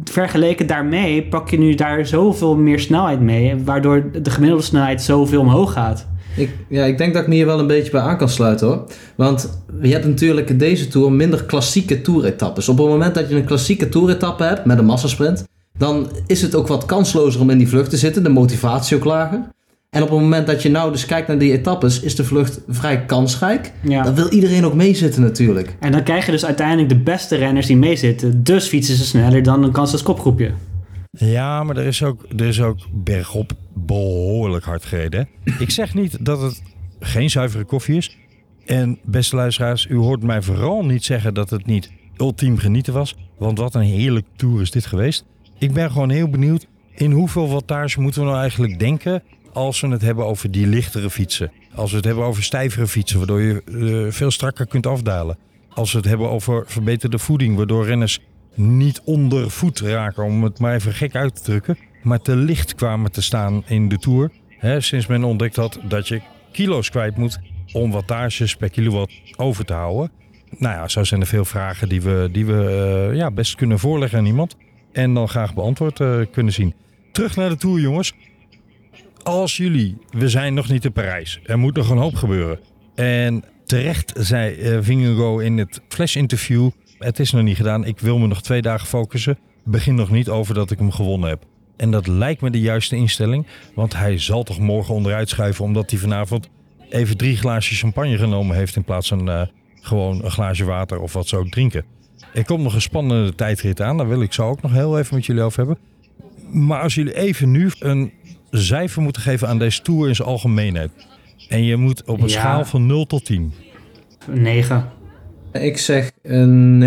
vergeleken daarmee pak je nu daar zoveel meer snelheid mee, waardoor de gemiddelde snelheid zoveel omhoog gaat. Ik, ja, ik denk dat ik me hier wel een beetje bij aan kan sluiten hoor. Want je hebt natuurlijk in deze Tour minder klassieke toeretappes. Op het moment dat je een klassieke toeretappe hebt met een massasprint, dan is het ook wat kanslozer om in die vlucht te zitten. De motivatie ook lager. En op het moment dat je nou dus kijkt naar die etappes, is de vlucht vrij kansrijk. Ja. Dan wil iedereen ook meezitten natuurlijk. En dan krijg je dus uiteindelijk de beste renners die meezitten. Dus fietsen ze sneller dan een kansloos kopgroepje. Ja, maar er is ook, er is ook bergop behoorlijk hard gereden. Ik zeg niet dat het geen zuivere koffie is. En beste luisteraars, u hoort mij vooral niet zeggen dat het niet ultiem genieten was. Want wat een heerlijk tour is dit geweest. Ik ben gewoon heel benieuwd in hoeveel wattage moeten we nou eigenlijk denken als we het hebben over die lichtere fietsen. Als we het hebben over stijvere fietsen, waardoor je eh, veel strakker kunt afdalen. Als we het hebben over verbeterde voeding, waardoor renners niet onder voet raken, om het maar even gek uit te drukken, maar te licht kwamen te staan in de Tour. Sinds men ontdekt had dat je kilo's kwijt moet om wattages per kilowatt over te houden. Nou ja, zo zijn er veel vragen die we, die we eh, ja, best kunnen voorleggen aan iemand. En dan graag beantwoord eh, kunnen zien. Terug naar de Tour, jongens. Als jullie, we zijn nog niet in Parijs. Er moet nog een hoop gebeuren. En terecht zei Vingegaard in het flash-interview... Het is nog niet gedaan, ik wil me nog twee dagen focussen. Begin nog niet over dat ik hem gewonnen heb. En dat lijkt me de juiste instelling. Want hij zal toch morgen onderuit schuiven... omdat hij vanavond even drie glaasjes champagne genomen heeft... in plaats van eh, gewoon een glaasje water of wat ze ook drinken. Er komt nog een spannende tijdrit aan. Daar wil ik zo ook nog heel even met jullie over hebben. Maar als jullie even nu een cijfer moeten geven aan deze Tour in zijn algemeenheid. En je moet op een Ja. schaal van 0 tot 10. 9. Ik zeg een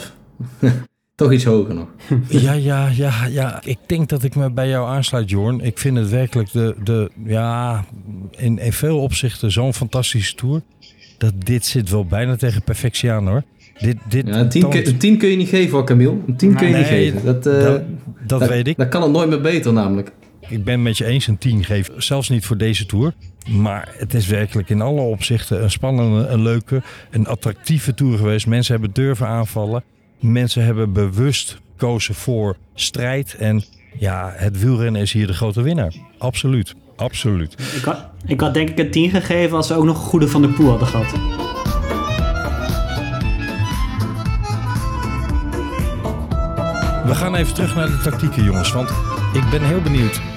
9,5. Toch iets hoger nog. Ja, ja, ja, ja. Ik denk dat ik me bij jou aansluit, Jorn. Ik vind het werkelijk de, de ja, in, in veel opzichten zo'n fantastische Tour. Dat dit zit wel bijna tegen perfectie aan, hoor. Dit, dit Ja, een 10, toont- kun, een 10 kun je niet geven hoor, Camille. Een 10 kun je niet Nee, geven. Dat, eh, dat, dat weet ik. Dan kan het nooit meer beter namelijk. Ik ben met je eens een 10 geef. Zelfs niet voor deze Tour. Maar het is werkelijk in alle opzichten een spannende, een leuke, een attractieve Tour geweest. Mensen hebben durven aanvallen. Mensen hebben bewust gekozen voor strijd. En ja, het wielrennen is hier de grote winnaar. Absoluut. Absoluut. Ik had, ik had denk ik een 10 gegeven als we ook nog een goede van de Poel hadden gehad. We gaan even terug naar de tactieken, jongens. Want ik ben heel benieuwd.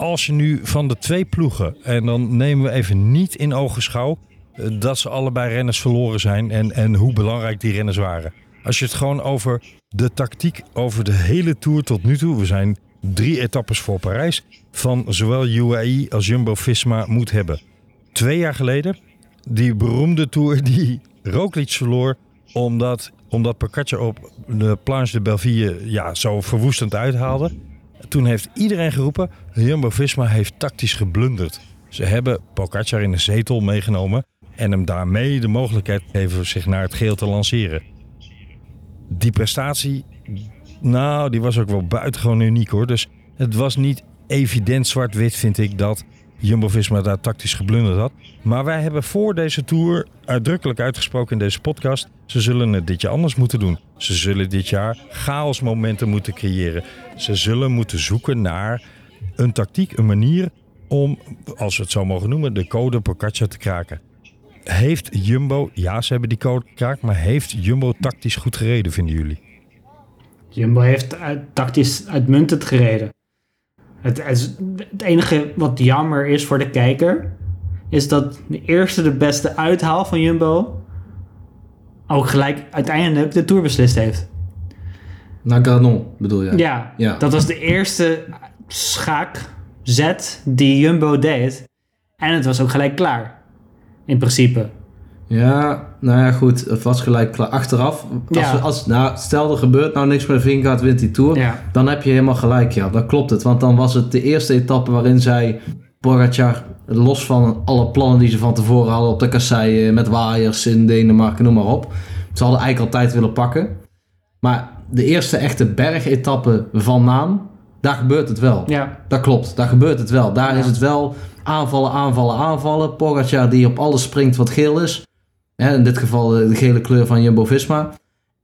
Als je nu van de twee ploegen, en dan nemen we even niet in ogenschouw eh, dat ze allebei renners verloren zijn en, en hoe belangrijk die renners waren. Als je het gewoon over de tactiek, over de hele tour tot nu toe, we zijn drie etappes voor Parijs, van zowel UAE als Jumbo-Visma moet hebben. Twee jaar geleden, die beroemde tour die Roglic verloor omdat, omdat op de Planche de Belleville ja, zo verwoestend uithaalde. Toen heeft iedereen geroepen, Jumbo-Visma heeft tactisch geblunderd. Ze hebben Pogacar in de zetel meegenomen en hem daarmee de mogelijkheid gegeven zich naar het geel te lanceren. Die prestatie, nou, die was ook wel buitengewoon uniek hoor. Dus het was niet evident zwart-wit, vind ik, dat Jumbo-Visma daar tactisch geblunderd had. Maar wij hebben voor deze Tour uitdrukkelijk uitgesproken in deze podcast... ze zullen het dit jaar anders moeten doen. Ze zullen dit jaar chaosmomenten moeten creëren. Ze zullen moeten zoeken naar een tactiek, een manier... om, als we het zo mogen noemen, de code Pogacar te kraken. Heeft Jumbo, ja ze hebben die code gekraakt... maar heeft Jumbo tactisch goed gereden, vinden jullie? Jumbo heeft uit- tactisch uitmuntend gereden. Het, het, is- het enige wat jammer is voor de kijker, is dat de eerste de beste uithaal van Jumbo ook gelijk uiteindelijk de Tour beslist heeft. Naar Granon bedoel je? Ja, Ja. dat was de eerste schaakzet die Jumbo deed. En het was ook gelijk klaar. In principe. Ja, nou ja, goed. Het was gelijk klaar. Achteraf, als, Ja. we- als, nou, stel er gebeurt nou niks met Vingegaard wint die Tour. Ja. Dan heb je helemaal gelijk, ja. Dan klopt het. Want dan was het de eerste etappe waarin zij Pogacar, los van alle plannen die ze van tevoren hadden op de kasseien, met waaiers in Denemarken, noem maar op. Ze hadden eigenlijk altijd willen pakken. Maar de eerste echte bergetappe van naam, daar gebeurt het wel. Ja, Dat klopt, daar gebeurt het wel. Daar Ja. is het wel aanvallen, aanvallen, aanvallen. Pogacar die op alles springt wat geel is. Hè, in dit geval de, de gele kleur van Jumbo-Visma.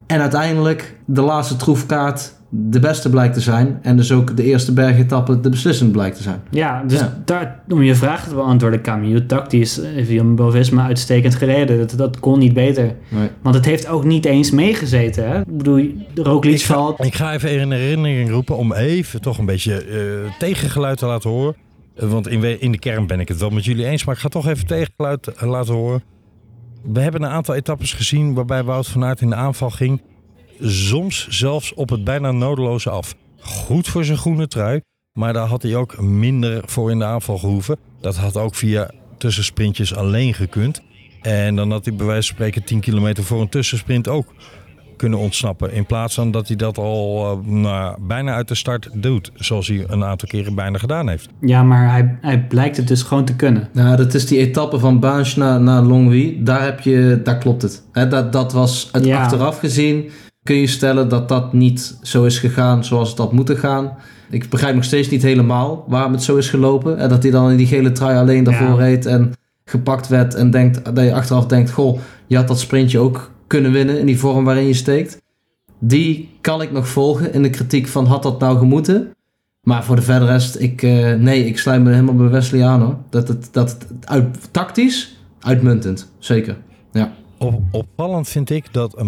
En uiteindelijk de laatste troefkaart de beste blijkt te zijn. En dus ook de eerste bergetappe de beslissend blijkt te zijn. ja dus Ja. Daar, om je vraag te beantwoorden, Camille, tactisch heeft Jumbo-Visma uitstekend gereden. Dat, dat kon niet beter. Nee. Want het heeft ook niet eens meegezeten. Hè? Ik bedoel, de Roglic Ik ga, valt. ik ga even in herinnering roepen om even toch een beetje eh, tegengeluid te laten horen. Eh, want in, in de kern ben ik het wel met jullie eens, maar ik ga toch even tegengeluid eh, laten horen. We hebben een aantal etappes gezien waarbij Wout van Aert in de aanval ging. Soms zelfs op het bijna nodeloze af. Goed voor zijn groene trui, maar daar had hij ook minder voor in de aanval gehoeven. Dat had ook via tussensprintjes alleen gekund. En dan had hij bij wijze van spreken 10 kilometer voor een tussensprint ook kunnen ontsnappen. In plaats van dat hij dat al eh, nou, bijna uit de start doet. Zoals hij een aantal keren bijna gedaan heeft. Ja, maar hij, hij blijkt het dus gewoon te kunnen. Nou, dat is die etappe van Baans naar, naar Longwy. Daar, heb je, daar klopt het. Hè, dat, dat was het Ja. achteraf gezien. Kun je stellen dat dat niet zo is gegaan zoals het had moeten gaan. Ik begrijp nog steeds niet helemaal waarom het zo is gelopen. En dat hij dan in die gele trui alleen daarvoor Ja. reed en gepakt werd. En denkt, dat je achteraf denkt, goh, je had dat sprintje ook kunnen winnen in die vorm waarin je steekt. Die kan ik nog volgen in de kritiek van had dat nou gemoeten. Maar voor de verder rest, ik, eh, nee, ik sluit me helemaal bij Wesley aan hoor. Dat het, dat uit, tactisch uitmuntend, zeker. Ja. Op, opvallend vind ik dat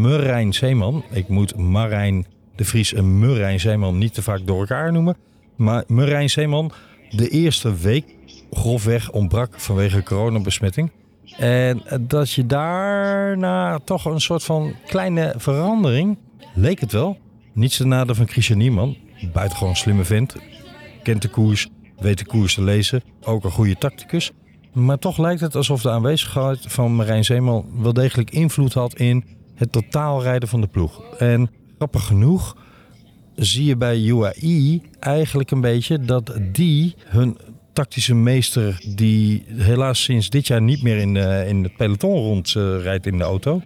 Murijn Zeeman... Ik moet Marijn de Vries en Murijn Zeeman niet te vaak door elkaar noemen. Maar Murijn Zeeman de eerste week grofweg ontbrak vanwege coronabesmetting. En dat je daarna toch een soort van kleine verandering, leek het wel. Niets ten nadele van Christian Niemann. Buitengewoon slimme vent. Kent de koers, weet de koers te lezen. Ook een goede tacticus. Maar toch lijkt het alsof de aanwezigheid van Marijn Zeeman wel degelijk invloed had in het totaalrijden van de ploeg. En grappig genoeg zie je bij UAE eigenlijk een beetje dat die hun tactische meester, die helaas sinds dit jaar niet meer in, uh, in het peloton rondrijdt uh, in de auto,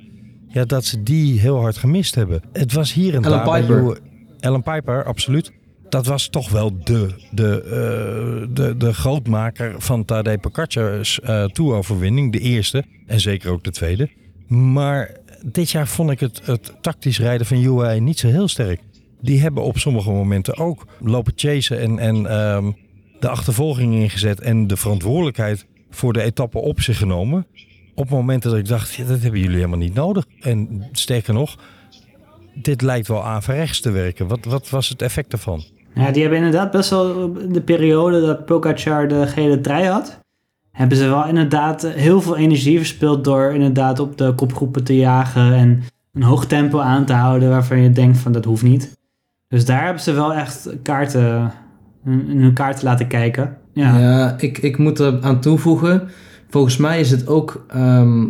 ja, dat ze die heel hard gemist hebben. Het was hier en Alan daar bij Piper. Ellen Piper, absoluut. Dat was toch wel de, de, uh, de, de grootmaker van Tadej Pogacar's toeroverwinning. De eerste en zeker ook de tweede. Maar dit jaar vond ik het, het tactisch rijden van UAE niet zo heel sterk. Die hebben op sommige momenten ook lopen chasen en, en um, de achtervolging ingezet en de verantwoordelijkheid voor de etappe op zich genomen. Op momenten dat ik dacht, dat hebben jullie helemaal niet nodig. En sterker nog, dit lijkt wel averechts te werken. Wat, wat was het effect daarvan? Ja, die hebben inderdaad best wel de periode dat Pogacar de gele trui had. Hebben ze wel inderdaad heel veel energie verspild door inderdaad op de kopgroepen te jagen en een hoog tempo aan te houden waarvan je denkt van dat hoeft niet. Dus daar hebben ze wel echt kaarten, in hun kaarten laten kijken. Ja, Ja, ik, ik moet er aan toevoegen. Volgens mij is het ook ehm,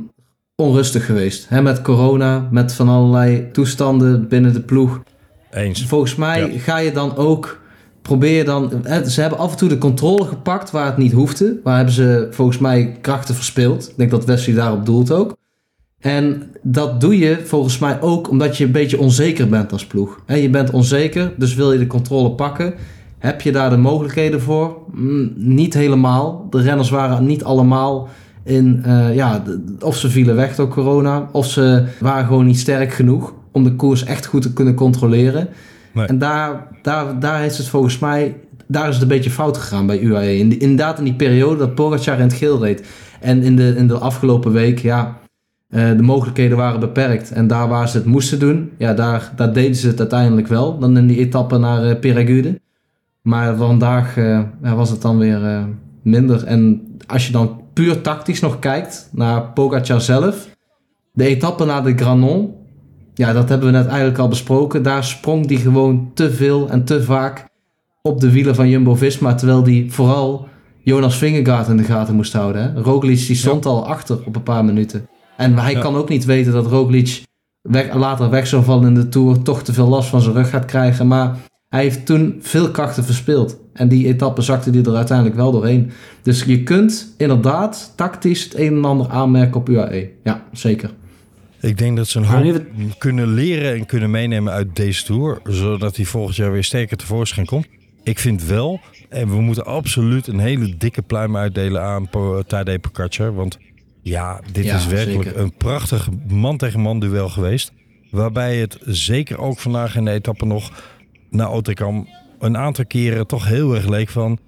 onrustig geweest. Hè, met corona, met van allerlei toestanden binnen de ploeg. Eens. Volgens mij Ja. ga je dan ook. Probeer je dan. hè, Ze hebben af en toe de controle gepakt waar het niet hoefde. Waar hebben ze volgens mij krachten verspeeld. Ik denk dat Wesley daarop doelt ook. En dat doe je volgens mij ook omdat je een beetje onzeker bent als ploeg. En je bent onzeker, dus wil je de controle pakken. Heb je daar de mogelijkheden voor? Mm, niet helemaal. De renners waren niet allemaal in. eh, ja, of ze vielen weg door corona, of ze waren gewoon niet sterk genoeg om de koers echt goed te kunnen controleren. Nee. En daar, daar, daar is het volgens mij. Daar is het een beetje fout gegaan bij UAE. In inderdaad, in die periode dat Pogacar in het geel reed. En in de, in de afgelopen week, ja. eh, de mogelijkheden waren beperkt. En daar waar ze het moesten doen, ja, daar, daar deden ze het uiteindelijk wel. Dan in die etappe naar Peragude. Maar vandaag eh, was het dan weer eh, minder. En als je dan puur tactisch nog kijkt naar Pogacar zelf. De etappe naar de Granon, ja, dat hebben we net eigenlijk al besproken. Daar sprong die gewoon te veel en te vaak op de wielen van Jumbo-Visma. Terwijl die vooral Jonas Vingegaard in de gaten moest houden. Hè? Roglic die stond al achter op een paar minuten. En hij Ja. kan ook niet weten dat Roglic weg, later weg zou vallen in de Tour. Toch te veel last van zijn rug gaat krijgen. Maar hij heeft toen veel krachten verspeeld. En die etappe zakte hij er uiteindelijk wel doorheen. Dus je kunt inderdaad tactisch het een en ander aanmerken op UAE. Ja, zeker. Ik denk dat ze een hoop kunnen leren en kunnen meenemen uit deze Tour. Zodat hij volgend jaar weer sterker tevoorschijn komt. Ik vind wel, en we moeten absoluut een hele dikke pluim uitdelen aan Po- Tadej Pogacar. Want ja, dit Ja, is werkelijk zeker. een prachtig man tegen man duel geweest. Waarbij het zeker ook vandaag in de etappe nog naar Otekam een aantal keren toch heel erg leek van...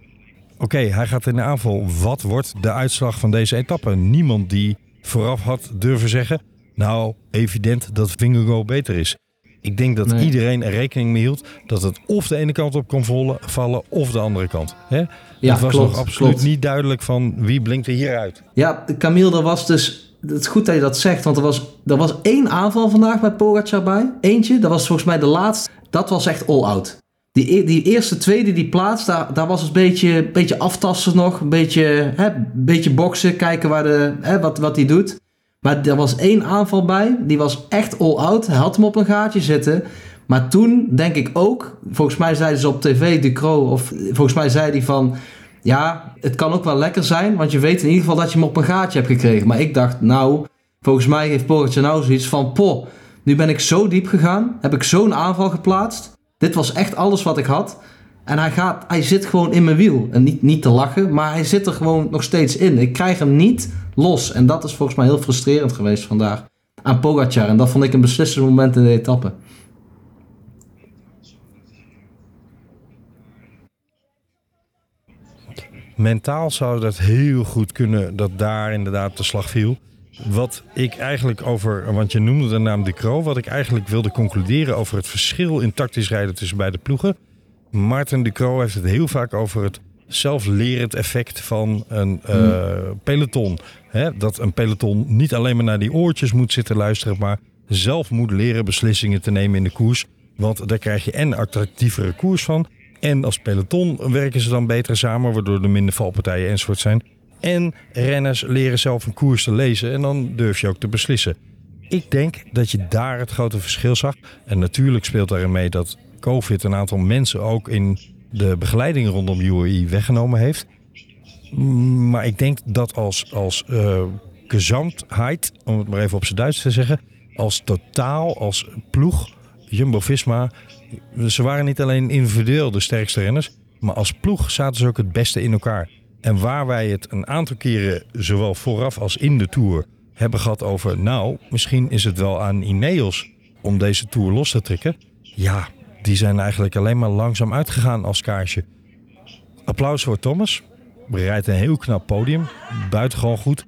Oké, hij gaat in de aanval. Wat wordt de uitslag van deze etappe? Niemand die vooraf had durven zeggen... Nou, evident dat Vingegaard beter is. Ik denk dat Nee. iedereen er rekening mee hield dat het of de ene kant op kon vallen of de andere kant. Hè? Ja, het was klopt, nog absoluut klopt. niet duidelijk van wie blinkt er hieruit. Ja, Camille, er was dus... Het is goed dat je dat zegt, want er was, er was één aanval vandaag bij Pogacar bij. Eentje, dat was volgens mij de laatste. Dat was echt all-out. Die, e- die eerste twee die plaats, daar, daar was een beetje, beetje aftasten nog. Een beetje, hè, beetje boksen, kijken waar de, hè, wat, wat hij doet. Maar er was één aanval bij, die was echt all-out. Hij had hem op een gaatje zitten. Maar toen denk ik ook, volgens mij zeiden ze op tv, Ducro, of volgens mij zei hij van... Ja, het kan ook wel lekker zijn, want je weet in ieder geval dat je hem op een gaatje hebt gekregen. Maar ik dacht, nou, volgens mij heeft Pogacar nou zoiets van... Poh, nu ben ik zo diep gegaan, heb ik zo'n aanval geplaatst. Dit was echt alles wat ik had. En hij, gaat, hij zit gewoon in mijn wiel. En niet, niet te lachen, maar hij zit er gewoon nog steeds in. Ik krijg hem niet los. En dat is volgens mij heel frustrerend geweest vandaag aan Pogacar. En dat vond ik een beslissend moment in de etappe. Mentaal zou dat heel goed kunnen dat daar inderdaad de slag viel. Wat ik eigenlijk over, want je noemde de naam De Croo, wat ik eigenlijk wilde concluderen over het verschil in tactisch rijden tussen beide ploegen. Martin De Croo heeft het heel vaak over het zelflerend effect van een eh, peloton. Hè, dat een peloton niet alleen maar naar die oortjes moet zitten luisteren, maar zelf moet leren beslissingen te nemen in de koers. Want daar krijg je en attractievere koers van. En als peloton werken ze dan beter samen, waardoor er minder valpartijen enzovoort zijn. En renners leren zelf een koers te lezen en dan durf je ook te beslissen. Ik denk dat je daar het grote verschil zag. En natuurlijk speelt daarin mee dat COVID een aantal mensen ook in de begeleiding rondom UAE weggenomen heeft. Maar ik denk dat als, als eh gezamtheid, om het maar even op zijn Duits te zeggen, als totaal, als ploeg, Jumbo-Visma, ze waren niet alleen individueel de sterkste renners, maar als ploeg zaten ze ook het beste in elkaar. En waar wij het een aantal keren, zowel vooraf als in de Tour, hebben gehad over... nou, misschien is het wel aan Ineos om deze Tour los te trekken. Ja, die zijn eigenlijk alleen maar langzaam uitgegaan als kaarsje. Applaus voor Thomas. Rijdt een heel knap podium. Buitengewoon goed.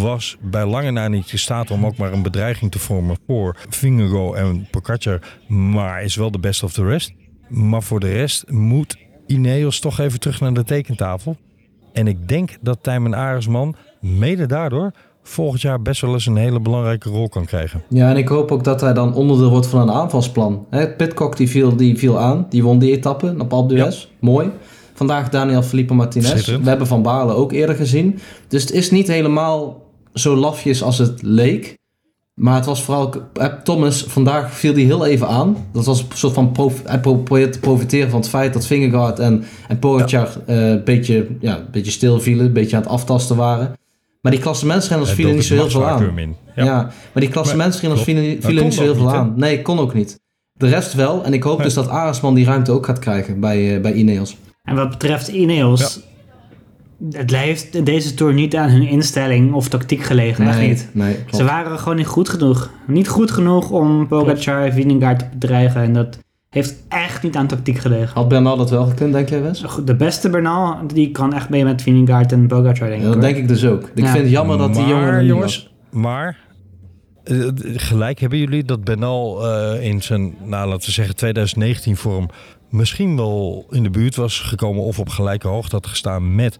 Was bij lange na niet in staat om ook maar een bedreiging te vormen voor Vingegaard en Pogacar. Maar is wel de best of the rest. Maar voor de rest moet Ineos toch even terug naar de tekentafel. En ik denk dat Tijmen Aresman mede daardoor volgend jaar best wel eens een hele belangrijke rol kan krijgen. Ja, en ik hoop ook dat hij dan onderdeel wordt van een aanvalsplan. Pitcock die viel, die viel aan, die won die etappe op Alpe d'Huez. Mooi. Vandaag Daniel Felipe Martinez. We hebben Van Baarle ook eerder gezien. Dus het is niet helemaal zo lafjes als het leek. Maar het was vooral... eh, Thomas, vandaag viel die heel even aan. Dat was een soort van... Prof, hij pro- probeert te profiteren van het feit dat Vingegaard en, en Pogacar eh, een, beetje, ja, een beetje stil vielen. Een beetje aan het aftasten waren. Maar die klassementsrenners Het vielen niet zo heel veel aan. in. Ja. maar die klassementsrenners vielen, vielen niet zo heel veel aan. Nee, kon ook niet. De rest wel. En ik hoop dus dat Aresman die ruimte ook gaat krijgen bij, eh, bij Ineos. En wat betreft Ineos, het heeft in deze tour niet aan hun instelling of tactiek gelegen. echt niet. nee klopt. Ze waren gewoon niet goed genoeg. Niet goed genoeg om Pogacar en Vingegaard te bedreigen. En dat heeft echt niet aan tactiek gelegen. Had Bernal dat wel gekund, denk jij, Wes? De beste Bernal, die kan echt mee met Vingegaard en Pogacar, denk Ja, ik. dat denk ik dus ook. Ik Ja. vind het jammer dat die jongen niet jongens. Maar eh, gelijk hebben jullie dat Benal eh, in zijn, nou, laten we zeggen, 2019 vorm misschien wel in de buurt was gekomen of op gelijke hoogte had gestaan met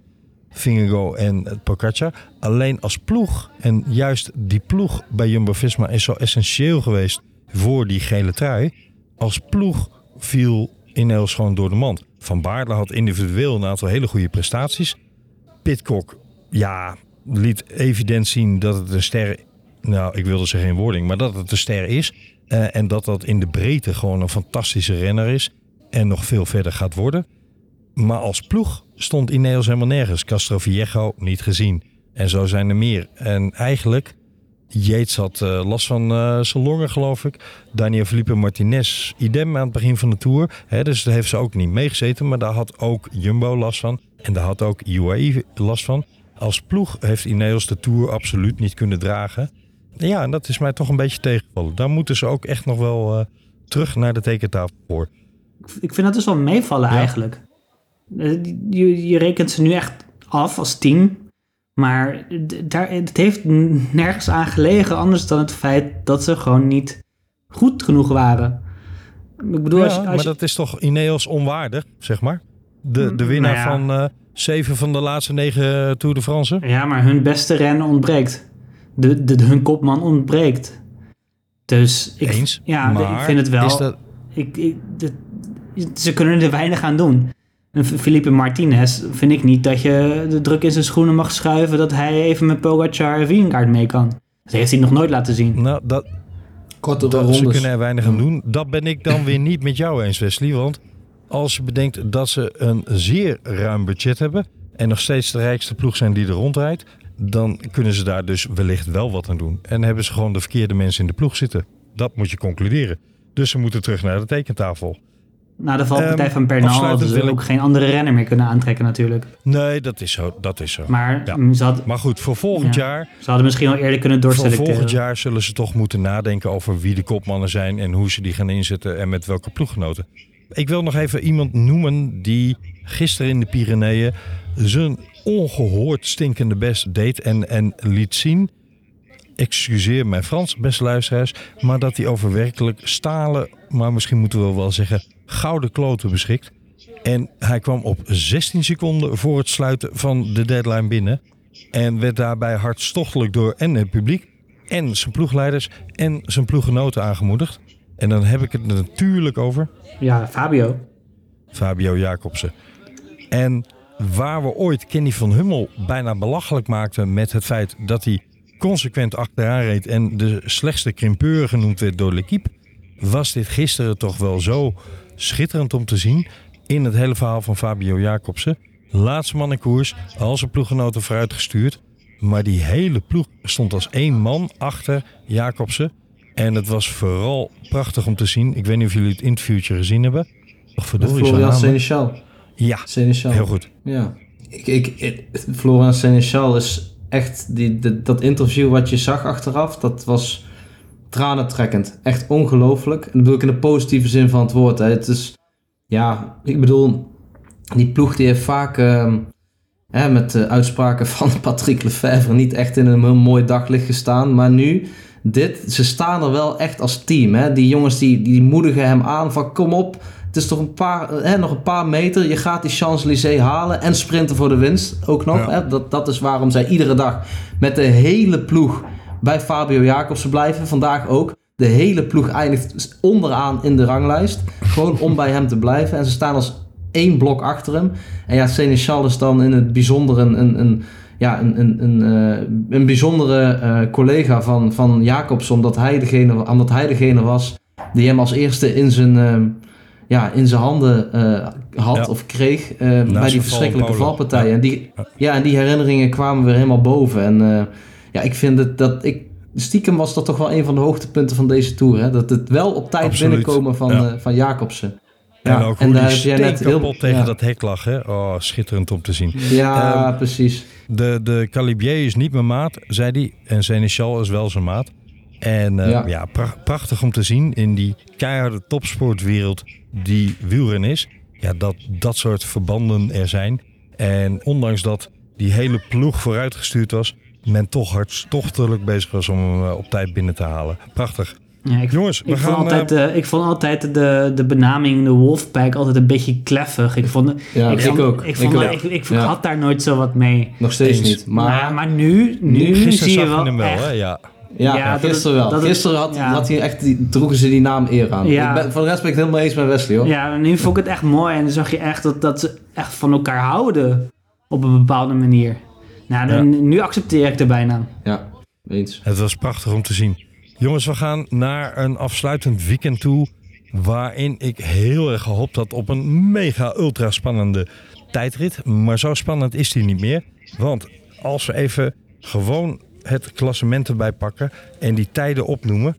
Vingegaard en Pogacar. Alleen als ploeg, en juist die ploeg bij Jumbo-Visma is zo essentieel geweest voor die gele trui. Als ploeg viel Ineos gewoon door de mand. Van Baarle had individueel een aantal hele goede prestaties. Pitcock, ja, liet evident zien dat het een ster... Nou, ik wilde zeggen geen wording, maar dat het een ster is. Eh, en dat dat in de breedte gewoon een fantastische renner is. En nog veel verder gaat worden. Maar als ploeg stond Ineos helemaal nergens. Castro Viejo niet gezien. En zo zijn er meer. En eigenlijk, Yates had eh, last van eh, zijn longen, geloof ik. Daniel Felipe Martinez, idem aan het begin van de Tour. Hè, dus daar heeft ze ook niet meegezeten. Maar daar had ook Jumbo last van. En daar had ook UAE last van. Als ploeg heeft Ineos de Tour absoluut niet kunnen dragen. Ja, en dat is mij toch een beetje tegengevallen. Daar moeten ze ook echt nog wel eh, terug naar de tekentafel voor. Ik vind dat dus wel meevallen Ja. eigenlijk. Eh, Je, je rekent ze nu echt af als team. Maar daar, het heeft nergens aan gelegen, anders dan het feit dat ze gewoon niet goed genoeg waren. Ik bedoel, Ja, als, je- als maar je- dat is toch Ineos onwaardig, zeg maar? De, de Mm, winnaar nou ja. van eh, zeven van de laatste negen Tour de France. Ja, maar hun beste renner ontbreekt. De, de, hun kopman ontbreekt. Dus ik, Eens. ja, ik vind het wel. Is dat, Ik, ik, ze kunnen er weinig aan doen. En Felipe Martinez vind ik niet dat je de druk in zijn schoenen mag schuiven dat hij even met Pogacar en Vingegaard mee kan. Dat heeft hij nog nooit laten zien. nou, dat, Kortere dat, ze kunnen er weinig aan doen. Dat ben ik dan weer niet met jou eens, Wesley. Want als je bedenkt dat ze een zeer ruim budget hebben... en nog steeds de rijkste ploeg zijn die er rondrijdt... dan kunnen ze daar dus wellicht wel wat aan doen. En hebben ze gewoon de verkeerde mensen in de ploeg zitten. Dat moet je concluderen. Dus ze moeten terug naar de tekentafel. Na de valpartij Ehm, van Bernal ze wil ik- ook geen andere renner meer kunnen aantrekken natuurlijk. Nee, dat is zo. Dat is zo. Maar Ja. ze, had- Maar goed, voor volgend Ja. jaar ze hadden misschien al eerder kunnen Voor doorselecteren. volgend jaar zullen ze toch moeten nadenken over wie de kopmannen zijn en hoe ze die gaan inzetten en met welke ploeggenoten. Ik wil nog even iemand noemen die gisteren in de Pyreneeën zijn ongehoord stinkende best deed en, en liet zien. Excuseer mijn Frans, beste luisteraars, maar dat hij over werkelijk stalen, maar misschien moeten we wel zeggen gouden kloten beschikt. En hij kwam op 16 seconden voor het sluiten van de deadline binnen. En werd daarbij hartstochtelijk door en het publiek en zijn ploegleiders en zijn ploeggenoten aangemoedigd. En dan heb ik het natuurlijk over Ja, Fabio. Fabio Jacobsen. En waar we ooit Kenny van Hummel bijna belachelijk maakten met het feit dat hij consequent achteraan reed en de slechtste krimpeur genoemd werd door L'Equipe, was dit gisteren toch wel zo schitterend om te zien in het hele verhaal van Fabio Jacobsen. Laatste man in koers, al zijn ploeggenoten vooruitgestuurd. Maar die hele ploeg stond als één man achter Jacobsen. En het was vooral prachtig om te zien. Ik weet niet of jullie het interviewtje gezien hebben. Och, verdorie, Florian? Seneschal. Ja, Seneschal. heel goed. Ja. Ik, ik, ik- Florian Seneschal is echt... Die, de- dat interview wat je zag achteraf, dat was tranentrekkend. Echt ongelooflijk. En dat bedoel ik in de positieve zin van het woord. Hè. Het is... Ja, ik bedoel... Die ploeg die heeft vaak... ehm, hè, met de uitspraken van Patrick Lefevre niet echt in een heel mooi daglicht gestaan. Maar nu... Dit, ze staan er wel echt als team. Hè? Die jongens die, die moedigen hem aan van kom op, het is toch een paar, hè, nog een paar meter. Je gaat die Champs-Élysées halen en sprinten voor de winst ook nog. Ja. Hè? Dat, dat is waarom zij iedere dag met de hele ploeg bij Fabio Jacobsen blijven. Vandaag ook. De hele ploeg eindigt onderaan in de ranglijst. Gewoon om bij hem te blijven. En ze staan als één blok achter hem. En ja, Seneschal is dan in het bijzonder een, een, een, ja, een, een, een, eh, een bijzondere eh, collega van, van Jacobs. Omdat hij, degene, omdat hij degene was die hem als eerste in zijn, eh, ja, in zijn handen had Ja. of kreeg bij die verschrikkelijke valpartijen. Ja. En, die, Ja. en die herinneringen kwamen weer helemaal boven. En ja, ik vind het dat ik. Stiekem was dat toch wel een van de hoogtepunten van deze tour. Hè? Dat het wel op tijd Absoluut. binnenkomen van, Ja. eh, van Jacobsen. en ook hoe daar die heb jij net heel- tegen ja. dat hek lag. Hè? Oh, schitterend om te zien. Ja, Ehm, precies. De, de Calibier is niet mijn maat, zei hij. En Seneschal is wel zijn maat. En eh, Ja. ja, pra- prachtig om te zien in die keiharde topsportwereld die wielren is. Ja, dat dat soort verbanden er zijn. En ondanks dat die hele ploeg vooruitgestuurd was, men toch hartstochtelijk bezig was om hem eh, op tijd binnen te halen. Prachtig. Ja, ik, Jongens, we ik, gaan... vond altijd, eh, eh, ik vond altijd de, de benaming de Wolfpack altijd een beetje kleffig. Ik, vond, Ja, ik, vond, ook. Ik, vond, ik, ik, Ja. had daar nooit zo wat mee. Nog steeds Eens. niet. Maar, Maar, maar nu, nu, zie je wel, je hem wel, echt- hè? Ja. ja, Ja, dat gisteren wel. het- gisteren had, ja. had hij echt, die, droegen ze die naam eer aan. Ja. Ik ben, voor de rest ben ik het helemaal eens met Wesley hoor. Ja, nu vond ik het echt mooi. En dan zag je echt dat, dat ze echt van elkaar houden. Op een bepaalde manier. Nou, dan- nu accepteer ik de bijnaam. Ja, eens. Het was prachtig om te zien. Jongens, we gaan naar een afsluitend weekend toe. Waarin ik heel erg gehoopt had op een mega ultra spannende tijdrit. Maar zo spannend is die niet meer. Want als we even gewoon het klassement erbij pakken en die tijden opnoemen.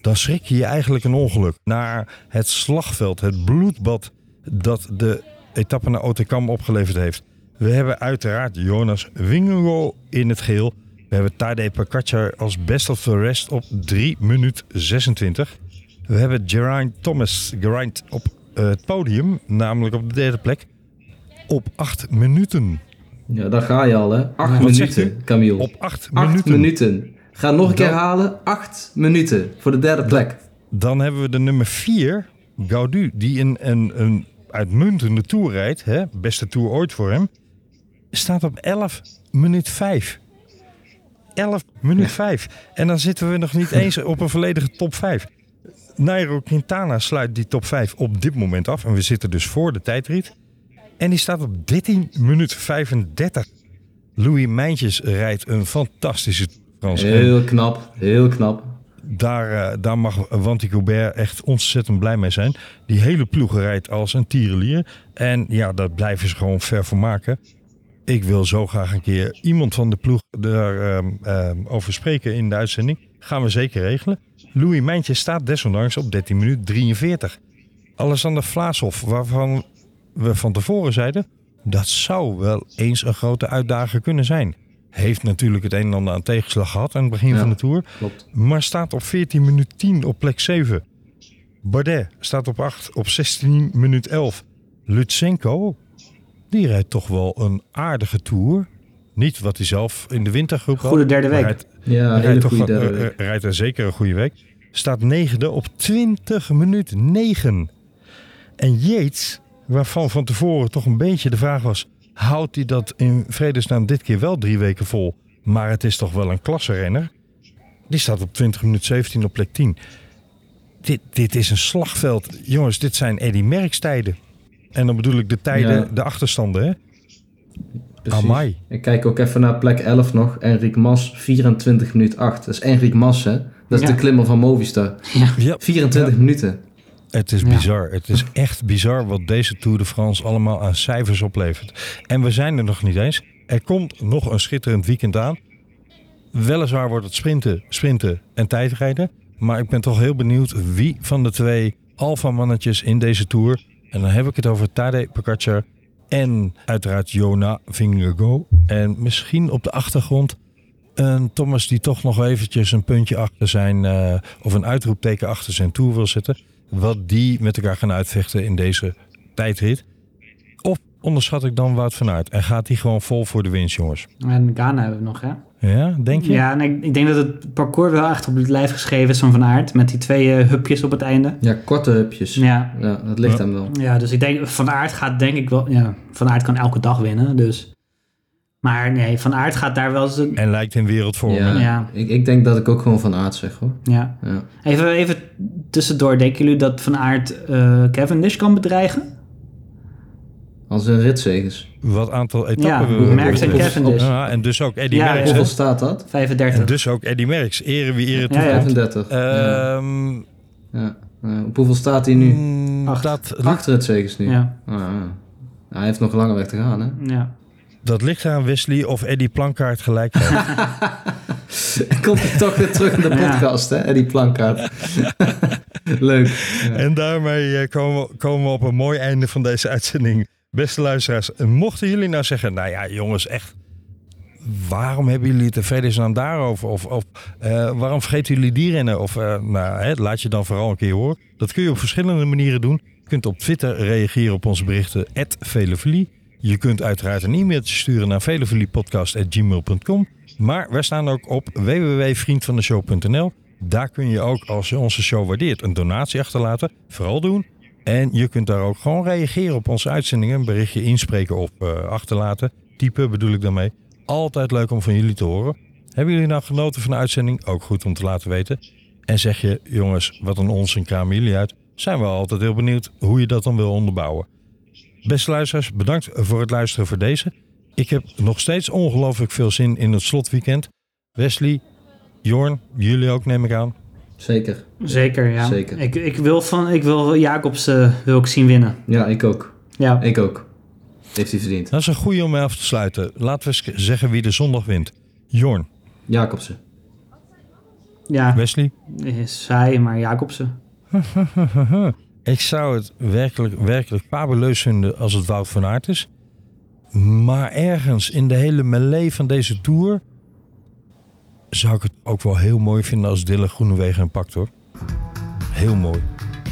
Dan schrik je je eigenlijk een ongeluk. Naar het slagveld, het bloedbad dat de etappe naar Otekam opgeleverd heeft. We hebben uiteraard Jonas Wingegaard in het geel. We hebben Tadej Pogacar als best of the rest op 3 minuut 26. We hebben Geraint Thomas Geraint op eh, het podium, namelijk op de derde plek, op 8 minuten. Ja, daar ga je al hè. Acht Wat zegt minuten, Camille. Op 8 Acht minuten. minuten. Ga nog een keer halen. Acht minuten voor de derde plek. Dan hebben we de nummer 4, Gaudu, die een, een, een uitmuntende tour rijdt. Hè? Beste tour ooit voor hem. Staat op 11 minuut 5. 11 minuut 5. En dan zitten we nog niet eens op een volledige top 5. Nairo Quintana sluit die top 5 op dit moment af. En we zitten dus voor de tijdrit. En die staat op 13 minuut 35. Louis Mijntjes rijdt een fantastische. En Heel knap. Heel knap. daar, eh, daar mag Wanty Goubert echt ontzettend blij mee zijn. Die hele ploeg rijdt als een tierenlier. En ja, daar blijven ze gewoon ver voor maken. Ik wil zo graag een keer iemand van de ploeg daarover over spreken in de uitzending. Gaan we zeker regelen. Louis Mijntje staat desondanks op 13 minuten 43. Alexander Vlaashoff, waarvan we van tevoren zeiden... dat zou wel eens een grote uitdaging kunnen zijn. Heeft natuurlijk het een en ander aan tegenslag gehad aan het begin Ja. van de Tour. Klopt. Maar staat op 14 minuut 10 op plek 7. Bardet staat op 8 op 16 minuut 11. Lutsenko, die rijdt toch wel een aardige tour. Niet wat hij zelf in de wintergroep had. Goede derde week. Rijdt, Ja, rijdt hele toch goede eh, week. eh, rijdt er zeker een goede week. Staat negende op 20 minuut 9. En Yates, waarvan van tevoren toch een beetje de vraag was... houdt hij dat in vredesnaam dit keer wel drie weken vol? Maar het is toch wel een klasserenner? Die staat op 20 minuut 17 op plek 10. Dit, dit is een slagveld. Jongens, dit zijn Eddy Merckx tijden. En dan bedoel ik de tijden, Ja. de achterstanden. Hè? Precies. Amai. Ik kijk ook even naar plek 11 nog. Enric Mas, 24 minuut 8. Dat is Enric Mas, hè? Dat is Ja. de klimmer van Movistar. Ja, 24 minuten. Het is Ja. bizar. Het is echt bizar wat deze Tour de France allemaal aan cijfers oplevert. En we zijn er nog niet eens. Er komt nog een schitterend weekend aan. Weliswaar wordt het sprinten, sprinten en tijdrijden. Maar ik ben toch heel benieuwd wie van de twee alfamannetjes in deze Tour... en dan heb ik het over Tadej Pogacar en uiteraard Jona Vingegaard. En misschien op de achtergrond een Thomas die toch nog eventjes een puntje achter zijn... eh, of een uitroepteken achter zijn Tour wil zetten. Wat die met elkaar gaan uitvechten in deze tijdrit. Onderschat ik dan Wout van Aert en gaat die gewoon vol voor de winst, jongens? En Ghana hebben we nog, hè? Ja, denk je? Ja, en ik, ik denk dat het parcours wel echt op het lijf geschreven is van Van Aert. Met die twee eh, hupjes op het einde. Ja, korte hupjes. Ja, Ja, dat ligt Ja. hem wel. ja, dus ik denk, Van Aert gaat denk ik wel... Ja, Van Aert kan elke dag winnen, dus... Maar nee, Van Aert gaat daar wel zijn... En lijkt in wereldvorm. Ja? Ja. Ik, ik denk dat ik ook gewoon van aard zeg hoor. Ja. Ja. Even, even tussendoor, denken jullie dat Van Aert eh Cavendish kan bedreigen? Als een ritzegens. Wat aantal etappen Ja, we Merckx en Cavendish. Ja, en dus ook Eddy Ja, Merckx. Hoeveel staat dat? 35. En dus ook Eddy Merckx. Ere wie ere Ja, toekomt. ja. 35. ja. Ehm, Ja. Op hoeveel staat hij nu? mm, Acht. dat, Acht nu. Ja, Ah, ja. hij heeft nog een lange weg te gaan hè. ja. dat ligt aan Wesley of Eddy Plankaart gelijk heeft. Komt hij toch weer terug in de Ja. podcast hè, Eddie Plankaart. Leuk. Ja. En daarmee eh, komen, we- komen we op een mooi einde van deze uitzending. Beste luisteraars, mochten jullie nou zeggen... nou ja, jongens, echt... waarom hebben jullie het in vredesnaam daarover? Of, of eh, waarom vergeten jullie die rennen? Of eh, nou, hè, laat je dan vooral een keer horen. Dat kun je op verschillende manieren doen. Je kunt op Twitter reageren op onze berichten... @velevelie. Je kunt uiteraard een e-mailtje sturen naar veleveliepodcast.gmail.com. Maar wij staan ook op www.vriendvandeshow.nl. Daar kun je ook, als je onze show waardeert, een donatie achterlaten. Vooral doen. En je kunt daar ook gewoon reageren op onze uitzendingen. Een berichtje inspreken of eh, achterlaten. Typen bedoel ik daarmee. Altijd leuk om van jullie te horen. Hebben jullie nou genoten van de uitzending? Ook goed om te laten weten. En zeg je, jongens, wat een onzin kramen jullie uit. Zijn we altijd heel benieuwd hoe je dat dan wil onderbouwen. Beste luisteraars, bedankt voor het luisteren voor deze. Ik heb nog steeds ongelooflijk veel zin in het slotweekend. Wesley, Jorn, jullie ook neem ik aan. Zeker. Zeker, ja. Zeker. Ik, ik wil, van, ik wil Jacobsen wil ik zien winnen. Ja, ik ook. Ja. Ik ook. Heeft hij verdiend. Dat is een goede om mee af te sluiten. Laten we eens zeggen wie de zondag wint. Jorn, Jacobsen. Ja, Wesley. is hij, maar Jacobsen. Ik zou het werkelijk, werkelijk fabuleus vinden als het Wout van Aert is. Maar ergens in de hele melee van deze Tour... zou ik het ook wel heel mooi vinden als Dylan Groenewegen hem pakt hoor. Heel mooi.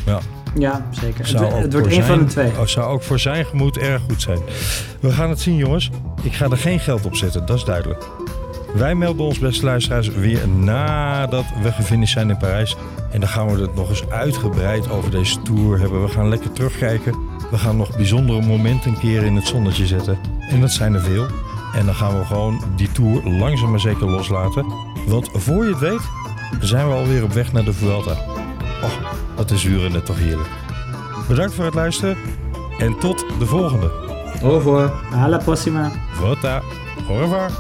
Ja, Ja, zeker. Het, zou ook het wordt één van de twee. oh, zou ook voor zijn gemoed erg goed zijn. We gaan het zien jongens. Ik ga er geen geld op zetten, dat is duidelijk. Wij melden ons beste luisteraars weer nadat we gefinished zijn in Parijs. En dan gaan we het nog eens uitgebreid over deze tour hebben. We gaan lekker terugkijken. We gaan nog bijzondere momenten een keer in het zonnetje zetten. En dat zijn er veel. En dan gaan we gewoon die tour langzaam maar zeker loslaten. Want voor je het weet, zijn we alweer op weg naar de Vuelta. Och, wat is net toch heerlijk. Bedankt voor het luisteren. En tot de volgende. Au revoir. A la próxima. Vota. Au revoir.